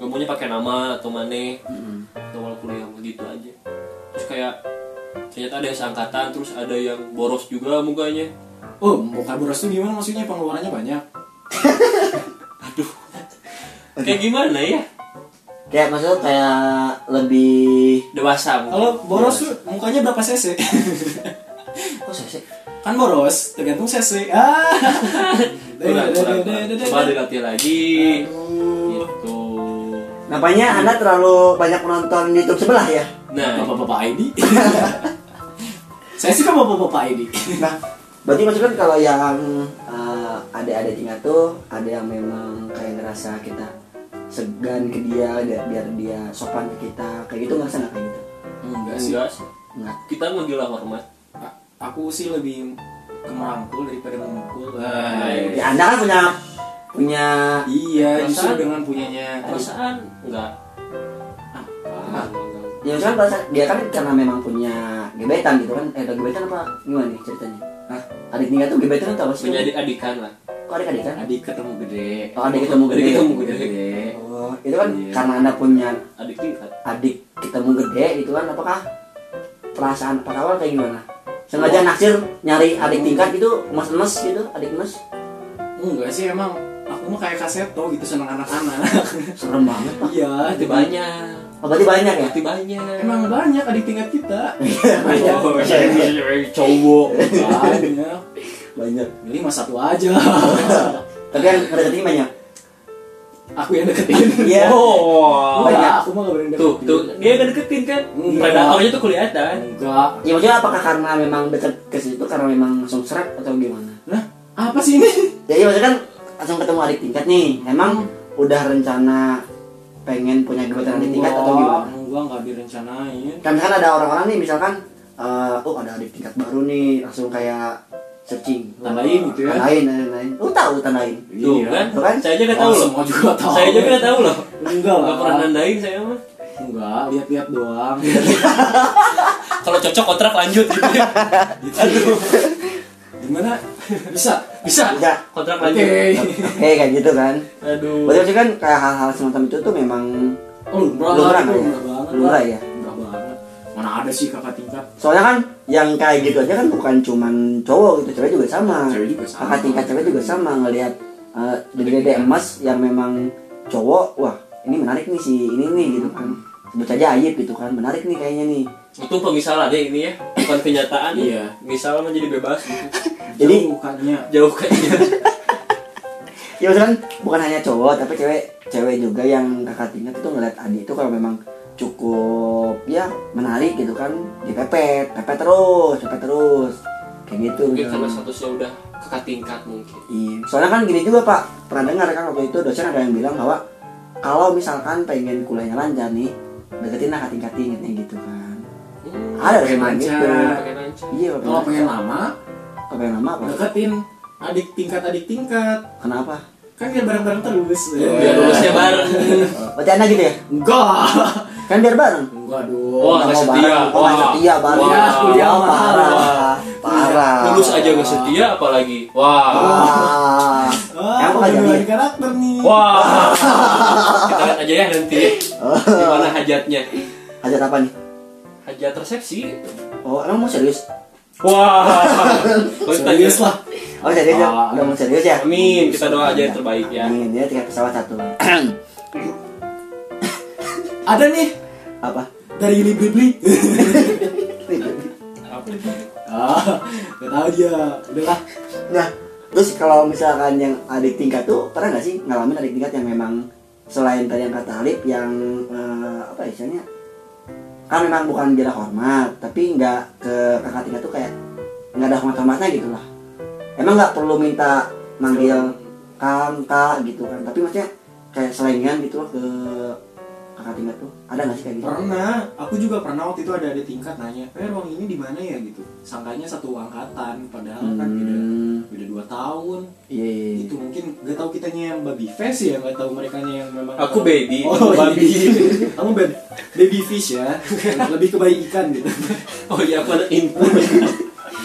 ngomongnya pakai nama atau mane atau awal kuliah begitu aja terus kayak ternyata ada yang seangkatan terus ada yang boros juga mukanya. Oh bukan boros tuh gimana? Maksudnya pengeluarannya banyak? *laughs* Kayak gimana ya? Kayak maksudnya kayak lebih dewasa mungkin. kalau boros tuh mukanya berapa cc? Kok saya sih? kan boros tergantung cc. Ah. *laughs* Kurang kurang kurang. coba dilatih lagi. Aduh. Nampaknya Anda terlalu banyak menonton YouTube sebelah ya? nah bapak-bapak ID *laughs* saya suka bapak-bapak ID Nah, berarti maksudnya kalau yang uh, ada-ada tingkat tuh ada yang memang kayak ngerasa kita segan ke dia biar, biar dia sopan ke kita kayak gitu nggak nggak kayak gitu? Enggak sih enggak. Sih nggak kita menggila hormat. A- aku sih lebih ke merangkul daripada memukul. Hai. ya anda kan punya punya iya justru dengan punyanya perasaan enggak. Apa? Ya misalkan perasaan- dia kan karena memang punya gebetan gitu kan. Eh gebetan apa gimana nih ceritanya? Hah? adik tingkat tuh gebetan tuh apa sih? Punya adik-adikan lah. Kok adik adik kan adik ketemu gede. Oh adik ketemu gede. Adik ketemu gede. oh itu kan Iya. karena anda punya adik tingkat. adik ketemu gede gitu kan apakah perasaan pas awal kayak gimana? Sengaja naksir nyari adik tingkat gitu emas-emas gitu adik emas? Enggak sih emang aku mah kayak kaseto gitu seneng anak-anak serem banget pak iya berarti banyak oh, berarti banyak ya berarti banyak emang banyak adik tingkat kita banyak Oh, cowok banyak banyak jadi mas satu aja Tapi yang ngedeketin banyak. Aku yang deketin. Iya. Oh. Enggak, aku mah gak berani Tuh, deketin. tuh dia gak deketin kan? Enggak. Predatornya tuh kelihatan. Enggak. Ya maksudnya apakah karena memang deket ke situ karena memang langsung serak atau gimana? Nah, apa sih ini? Ya iya maksudnya kan langsung ketemu adik tingkat nih. Emang udah rencana pengen punya gebetan adik tingkat atau gimana? Enggak, enggak direncanain. Kan misalkan ada orang-orang nih misalkan eh oh ada adik tingkat baru nih langsung kayak searching Tandain gitu ya. tandain tandain lu tahu tandain Tuh Iya. kan? Tuh kan? Saya aja gak Oh, tahu loh. semua juga tahu. Saya aja gak tahu loh. Enggak lah. Gak pernah nandain saya mah. Enggak, lihat-lihat doang. *laughs* Kalau cocok kontrak lanjut gitu ya. Aduh. *laughs* Gimana? *laughs* Bisa? Bisa. Bisa. Kontrak Oke. lanjut. Oke kayak gitu kan Aduh. berarti kan kayak hal-hal semacam itu tuh memang Oh, lumrah Lumrah nggak ya? lumrah ya? Lumrah banget. Mana ada sih kakak tingkat? soalnya kan yang kayak gitu aja kan bukan cuman cowok gitu cewek juga sama Cewek juga sama. kakak tingkat cewek juga sama ngelihat uh, dede emas yang memang cowok wah ini menarik nih si ini nih gitu kan sebut saja Ayib gitu kan menarik nih kayaknya nih Itu pemisalan ya ini ya, bukan kenyataan. Iya. Misal menjadi bebas gitu. Jadi- bukannya Jauh kayaknya. *laughs* ya kan bukan hanya cowok tapi cewek cewek juga yang kakak tingkat itu ngeliat adik itu kalau memang cukup ya menarik gitu kan dipepet pepet terus pepet terus kayak gitu Mungkin karena statusnya udah kakak tingkat mungkin. Iya. Soalnya kan gini juga Pak, pernah dengar kan waktu itu dosen ada yang bilang bahwa kalau misalkan pengen kuliahnya lancar nih, deketin lah tingkat tingkatnya gitu kan. Ada dosen yang gitu. Pakai. Iya, kalau pengen lama, pengen lama apa? deketin adik tingkat adik tingkat. Kenapa? Kan biar bareng-bareng terus. Biar lulusnya bareng. *laughs* Anda gitu ya? Enggak. Kan biar bareng. Enggak dong. Oh, Nggak nggak setia. bareng. Oh, Wah. setia bareng. Wah. Kuliah oh, mahal. parah. Parah. Lulus aja gak setia apalagi. Wah. Wah. Ah, apa dari karakter nih. Wah. *laughs* Kita lihat aja ya nanti. *laughs* Gimana hajatnya? Hajat apa nih? Hajat resepsi. Oh, emang mau serius? Wah. *laughs* Serius lah. Oh, serius ya? Ah. Udah mau serius ya? Amin. Kita doa aja yang terbaik ya. Amin. Dia tiket pesawat satu. *coughs* Ada nih apa? dari itu? *laughs* ah, enggak tahu dia. Udahlah. Nah, terus kalau misalkan yang adik tingkat tuh pernah nggak sih ngalamin adik tingkat yang memang selain tadi yang kata Alif yang eh, apa ya istilahnya kan memang bukan jarak hormat tapi nggak ke kakak tingkat tuh kayak nggak ada hormat hormatnya gitu lah. Emang nggak perlu minta manggil kang kak gitu kan tapi maksudnya kayak selengan gitu loh ke kakak tingkat tuh ada nggak sih kayak gitu Pernah, aku juga pernah waktu itu ada ada tingkat nanya, eh ruang ini di mana ya gitu. Sangkanya satu angkatan, padahal kan beda Hmm, beda dua tahun. iya iya iya. Itu mungkin gak tahu kitanya yang baby face ya, gak tahu mereka yang memang. Aku baby. Oh, baby. baby. *laughs* Kamu baby, baby fish ya, *laughs* lebih ke bayi ikan gitu. Oh iya aku anak input. *laughs*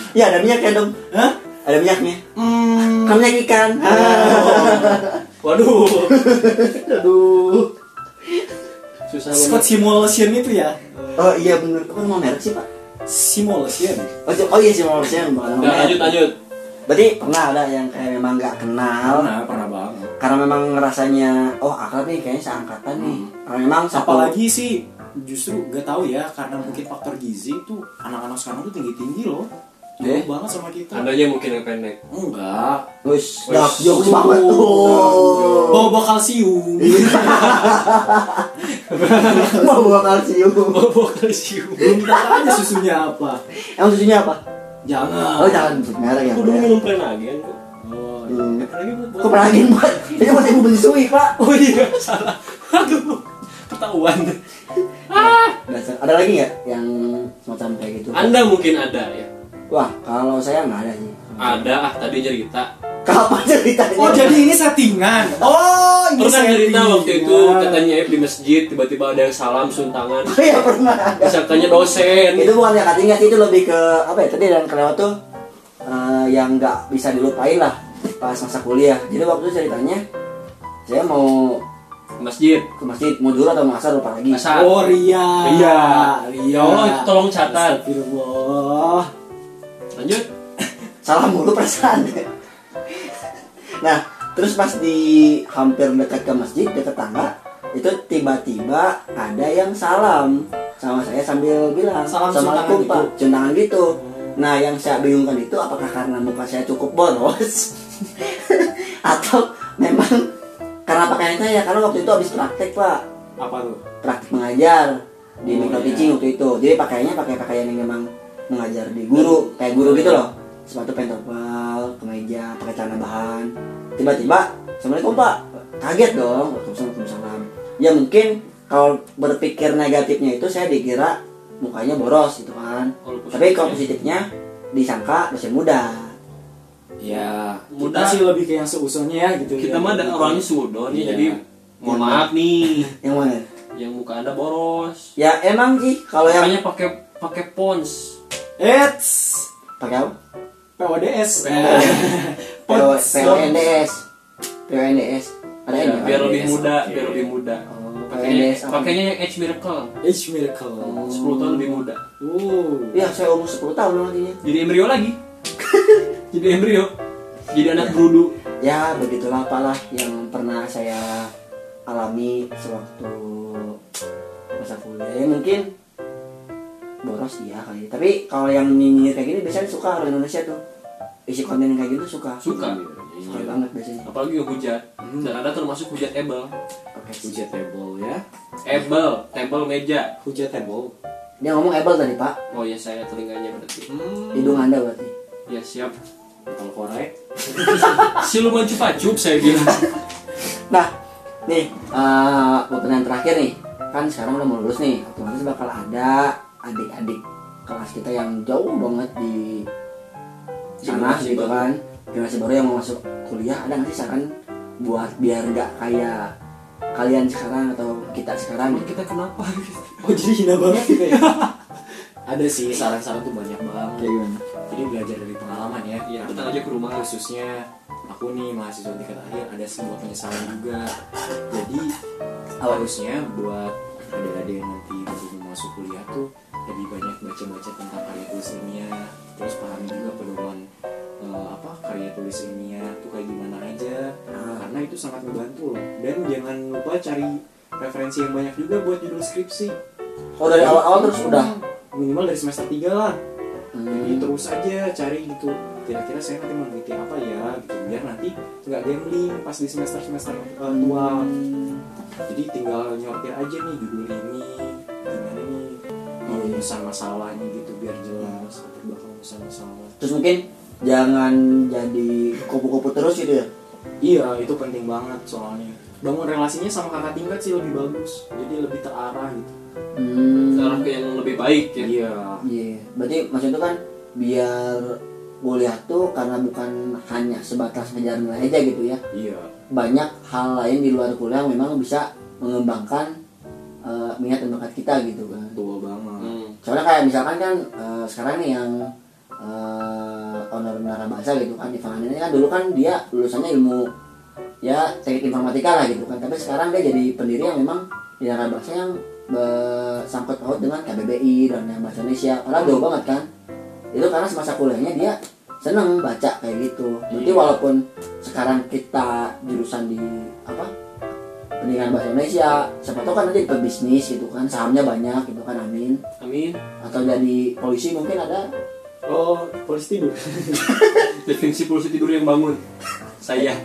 Iya ada minyaknya dong Hah? ada minyaknya Hmm. kan minyak ikan Waduh. aduh Susah Scott simulation itu ya. Oh iya bener, kok mau merek sih pak? Simulation. Oh, oh iya merek bukan nama merek. lanjut lanjut. Berarti pernah ada yang kayak memang nggak kenal Pernah, pernah banget. karena memang ngerasanya oh akrab nih kayaknya seangkatan nih. Karena memang satu Apalagi sih justru gak tahu ya karena mungkin faktor gizi tuh anak-anak sekarang tuh tinggi-tinggi loh. Jauh Eh? banget sama kita. Andanya mungkin yang pendek. Enggak. wis jokes Oh, banget tuh. Bawa bawa kalsium. *laughs* Mau bawa kalsium. Bawa kalsium. Belum tahu aja susunya apa. Emang susunya apa? Jangan. Oh jangan sebut merek ya. Aku dulu minum Prenagen kok. Oh, Hmm. Prenagen buat Kok pernah buat? Ini buat ibu menyusui pak. Oh iya salah. Aduh. Ketahuan. Dasar. Ada lagi nggak yang semacam kayak gitu? Anda mungkin ada ya. Wah kalau saya nggak ada sih. Ada ah tadi cerita. Kapan ceritanya? Oh jadi ini settingan. Oh ini Pernah cerita settingan. waktu itu katanya di masjid tiba-tiba ada yang salam suntangan. Iya pernah. ada. Disangkanya dosen. itu bukan ya katanya itu lebih ke apa ya tadi yang kelewat tuh eh, yang nggak bisa dilupain lah pas masa kuliah jadi waktu itu ceritanya saya mau Masjid. ke masjid mau dulu atau mau asar lupa lagi Asar. Oh Ria. Iya. Ria. Ya Allah, tolong catat. Astagfirullah. Lanjut. *laughs* salah mulu perasaan. *laughs* Nah terus pas di hampir dekat ke masjid dekat tangga itu tiba-tiba ada yang salam sama saya sambil bilang Salam Assalamualaikum suntangan pak centangan gitu. Nah yang saya bingungkan itu apakah karena muka saya cukup boros *laughs* atau memang karena pakaian saya? Karena waktu itu habis praktek pak. Apa tuh? Praktek mengajar di Oh, micro iya. waktu itu. Jadi pakaiannya pakai pakaian yang memang mengajar di guru kayak guru gitu loh. Sepatu pentopel kemeja pakai celana bahan. Tiba-tiba assalamualaikum pak. Kaget dong. Waalaikumsalam ya mungkin kalau berpikir negatifnya itu saya dikira mukanya boros gitu kan. Kalau tapi kalau positifnya, disangka masih muda. Ya Mudah. kita sih lebih ke yang seusulnya ya gitu kita ya. mah ada orangnya sudon Iya. jadi mohon maaf nih. *laughs* Yang mana? Yang muka anda boros. Ya emang sih kalau yang pakai pakai pons Eits. Pakai apa? PODS PO PONDS PONDS ada Ya, ini biar lebih muda biar lebih muda. Oh, pakainya pakainya yang Edge Miracle. H Miracle. 10 tahun lebih muda. Uh Iya, saya umur 10 tahun loh nantinya. jadi embrio lagi. *laughs* Jadi embrio. Jadi anak berudu. Ya, begitulah apalah yang pernah saya alami sewaktu masa kuliah. Ya, mungkin boros iya kali. Tapi kalau yang nyinyir kayak gini biasanya suka orang Indonesia tuh. Isi konten kayak gitu suka. suka Suka banget biasanya. apalagi yang hujat dan ada termasuk hujat able Oke. Hujatable ya able table meja Hujatable Dia ngomong able tadi, Pak. oh ya saya telinganya berarti hmm. Hidung Anda berarti. ya siap Kalau korek *laughs* siluman cupacup saya bilang *laughs* Nah, nih eh pertanyaan terakhir nih. Kan sekarang udah mau lulus nih, otomatis bakal ada adik-adik kelas kita yang jauh banget di sana Generasi gitu baru. kan. Generasi baru yang mau masuk kuliah, ada nggak sih saran buat biar nggak kayak kalian sekarang atau kita sekarang? Kita kenapa? *laughs* Oh jadi hina banget gitu ya? *laughs* Ada sih saran-saran tuh banyak banget. Kayak gimana? Jadi belajar dari pengalaman ya. Ya datang aja ke rumah khususnya aku nih mahasiswa tingkat akhir ada sebuah penyesalan juga. Jadi harusnya buat adik-adik yang nanti baru mau masuk kuliah tuh lebih banyak baca-baca tentang karya tulis ilmiah terus pahami juga pedoman eh, apa karya tulis ilmiah tuh kayak gimana aja Ah. karena itu sangat membantu loh dan jangan lupa cari referensi yang banyak juga buat judul skripsi Oh dari awal-awal terus udah. minimal dari semester 3 lah jadi Hmm. terus aja cari gitu kira-kira saya nanti meneliti apa ya gitu. Biar nanti nggak gambling pas di semester semester tua. Jadi tinggal nyortir aja nih judul ini gimana nih rumusan masalahnya gitu biar jelas latar belakang masalah. Terus mungkin jangan jadi kupu-kupu terus gitu ya. iya itu penting banget soalnya. Bangun relasinya sama kakak tingkat sih lebih bagus. Jadi lebih terarah gitu. Hmm. arah ke yang lebih baik ya. Iya. Iya, berarti maksud itu kan biar kuliah tuh karena bukan hanya sebatas ngejar nilai aja gitu ya. iya Banyak hal lain di luar kuliah memang bisa mengembangkan eh, minat dan bakat kita gitu kan. tua banget Hmm. Soalnya kayak misalkan kan eh, sekarang nih yang eh, owner Nara Bahasa gitu kan, Ivan ini kan dulu kan dia lulusannya ilmu ya teknik informatika lah gitu kan. Tapi sekarang dia jadi pendiri yang memang di Nara Bahasa yang bersangkut paut dengan KBBI dan yang bahasa Indonesia. Karena jauh banget kan. Itu karena semasa kuliahnya dia seneng baca kayak gitu. Jadi walaupun sekarang kita jurusan di apa pendidikan bahasa Indonesia, siapa tahu kan nanti pebisnis gitu kan, sahamnya banyak gitu kan, amin. Amin. Atau jadi polisi mungkin ada? Oh polisi tidur. *laughs* Definisi pulsi tidur yang bangun. Saya.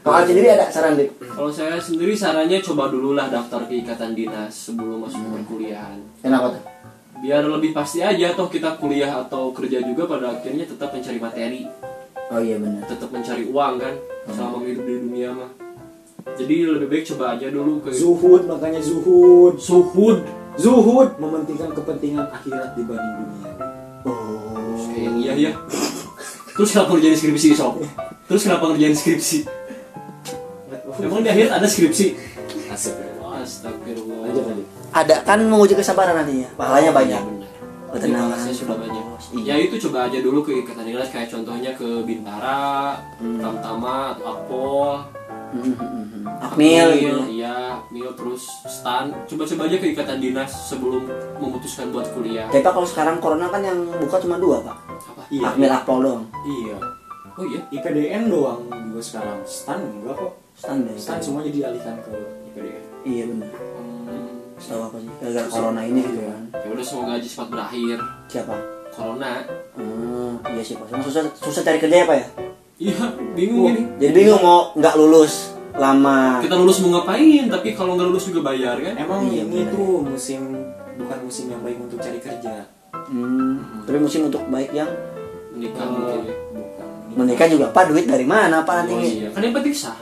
Kalau sendiri ada saran Dik? kalau saya sendiri sarannya coba dulu lah daftar ke ikatan dinas sebelum masuk ke perkuliahan. Kenapa tuh biar lebih pasti aja toh kita kuliah atau kerja juga pada akhirnya tetap mencari materi. Oh iya benar. Tetap mencari uang kan? Selama hidup di dunia mah. Jadi lebih baik coba aja dulu ke zuhud makanya zuhud. Suhud zuhud mementingkan kepentingan akhirat dibanding dunia. Oh. Kayak iya ya terus kenapa ngerjain skripsi sob? Terus kenapa ngerjain skripsi? Emang di akhir ada skripsi? Astagfirullah. astagfirullah ada kan menguji kesabaran nantinya pahalanya banyak benar Ketenangan. Ketenangan sudah banyak. Iya. Ya itu coba aja dulu ke ikatan dinas kayak contohnya ke Bintara, Tamtama, atau Akpol, Mhm. Akmil gitu ya. iya, Akmil terus Stan. Coba-coba aja ke ikatan dinas sebelum memutuskan buat kuliah. tapi Pak, kalau sekarang corona kan yang buka cuma dua pak Apa? iya Akmil Akpol doang iya Oh iya. IPDN doang juga sekarang stan enggak kok standar stan semuanya dialihkan ke IPDN iya benar Hmm, tahu apa sih gara-gara corona ini gitu kan ya udah semoga aja cepat berakhir. siapa Corona. Hmm, iya sih pak susah susah cari kerja ya pak ya iya bingung ini Jadi bingung mau nggak lulus lama. kita lulus mau ngapain tapi kalau nggak lulus juga bayar kan Emang Iya, ini bener. tuh musim bukan musim yang baik untuk cari kerja. Hmm, tapi musim untuk baik yang menikah mungkin bukan. menikah juga apa duit dari mana pak nanti? oh iya kan yang penting sah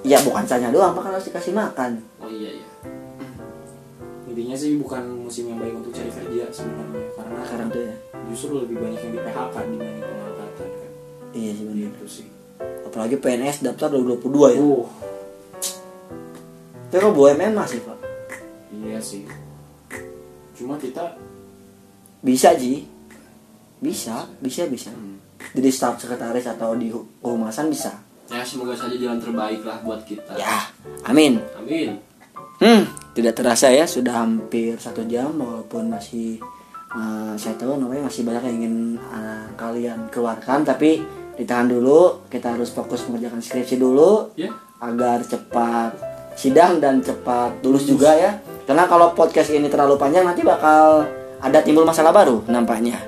Ya bukan saja doang pak kan harus dikasih makan. oh iya iya Intinya sih bukan musim yang baik untuk cari kerja sebenarnya karena Sekarang tuh ya. justru lebih banyak yang di PHK dibanding pengangkatan kan. Iya sih benar. Gitu sih. Apalagi PNS daftar 2022 ya. Uh, Tapi kok BUMN masih pak? iya sih. Cuma kita Bisa Ji. Bisa, bisa, bisa. Jadi staf sekretaris atau di hu- kehumasan bisa. ya semoga saja jalan terbaik lah buat kita Ya, amin. amin Hmm, tidak terasa ya sudah hampir satu jam walaupun masih eh, saya tahu namanya masih banyak yang ingin eh, kalian keluarkan tapi ditahan dulu. Kita harus fokus mengerjakan skripsi dulu ya. agar cepat sidang dan cepat lulus juga ya. Karena kalau podcast ini terlalu panjang nanti bakal ada timbul masalah baru nampaknya.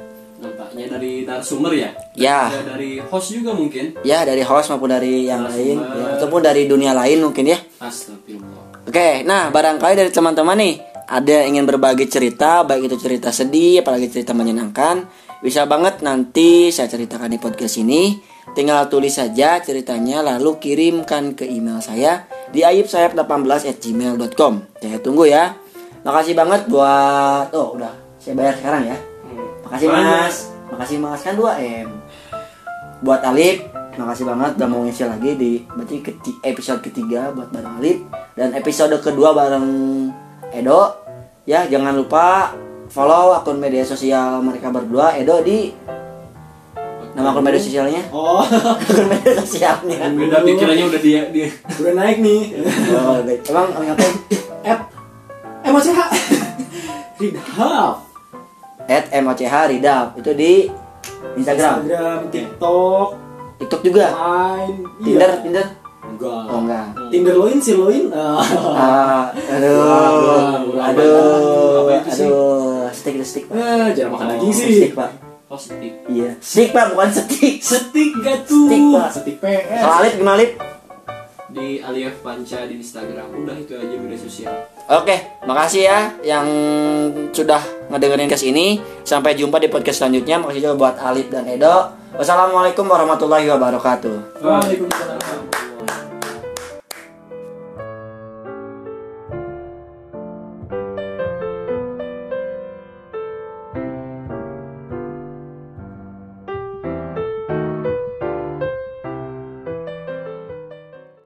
Nampaknya dari narasumber ya? Ya. Ya, dari host juga mungkin? Ya dari host maupun dari yang lain Narasumber. ya, ataupun dari dunia lain mungkin ya. Astagfirullah Oke, nah barangkali dari teman-teman nih ada yang ingin berbagi cerita, baik itu cerita sedih, apalagi cerita menyenangkan, bisa banget nanti saya ceritakan di podcast ini. Tinggal tulis saja ceritanya lalu kirimkan ke email saya di ayubsayap18@gmail.com. Saya tunggu ya. Makasih banget buat oh udah saya bayar sekarang ya. Makasih Banyak. Mas. Makasih Mas kan 2M. Buat Alip, makasih banget udah mau ngisi lagi di berarti keti- episode ketiga buat bareng Alip dan episode kedua bareng Edo. Ya, jangan lupa follow akun media sosial mereka berdua Edo di nama akun media sosialnya. Oh, *laughs* akun media sosialnya. *laughs* beda pikirannya udah dia dia udah naik nih. Oh, baik. Emang ngapain? App, eh masih hak. Ridhab. At MOCH Ridap itu di Instagram, Instagram, TikTok, TikTok juga, Line, Tinder, iya. Tinder. Enggak. Oh enggak. Tinder loin sih loin. Ah. Ah, aduh, Wah, aduh, apa itu sih? aduh, stick stick pak. Eh, jangan makan Oh, daging sih. Stick pak. positif Iya, stick pak bukan stick. Setik gak tuh? Stick, Pak. Setik PS. Kalau Alif gimana Alif? di Alif Panca di Instagram udah itu aja media sosial Oke, makasih ya yang sudah ngedengerin kes ini. Sampai jumpa di podcast selanjutnya. Makasih juga buat Alif dan Edo. Wassalamualaikum warahmatullahi wabarakatuh. Waalaikumsalam.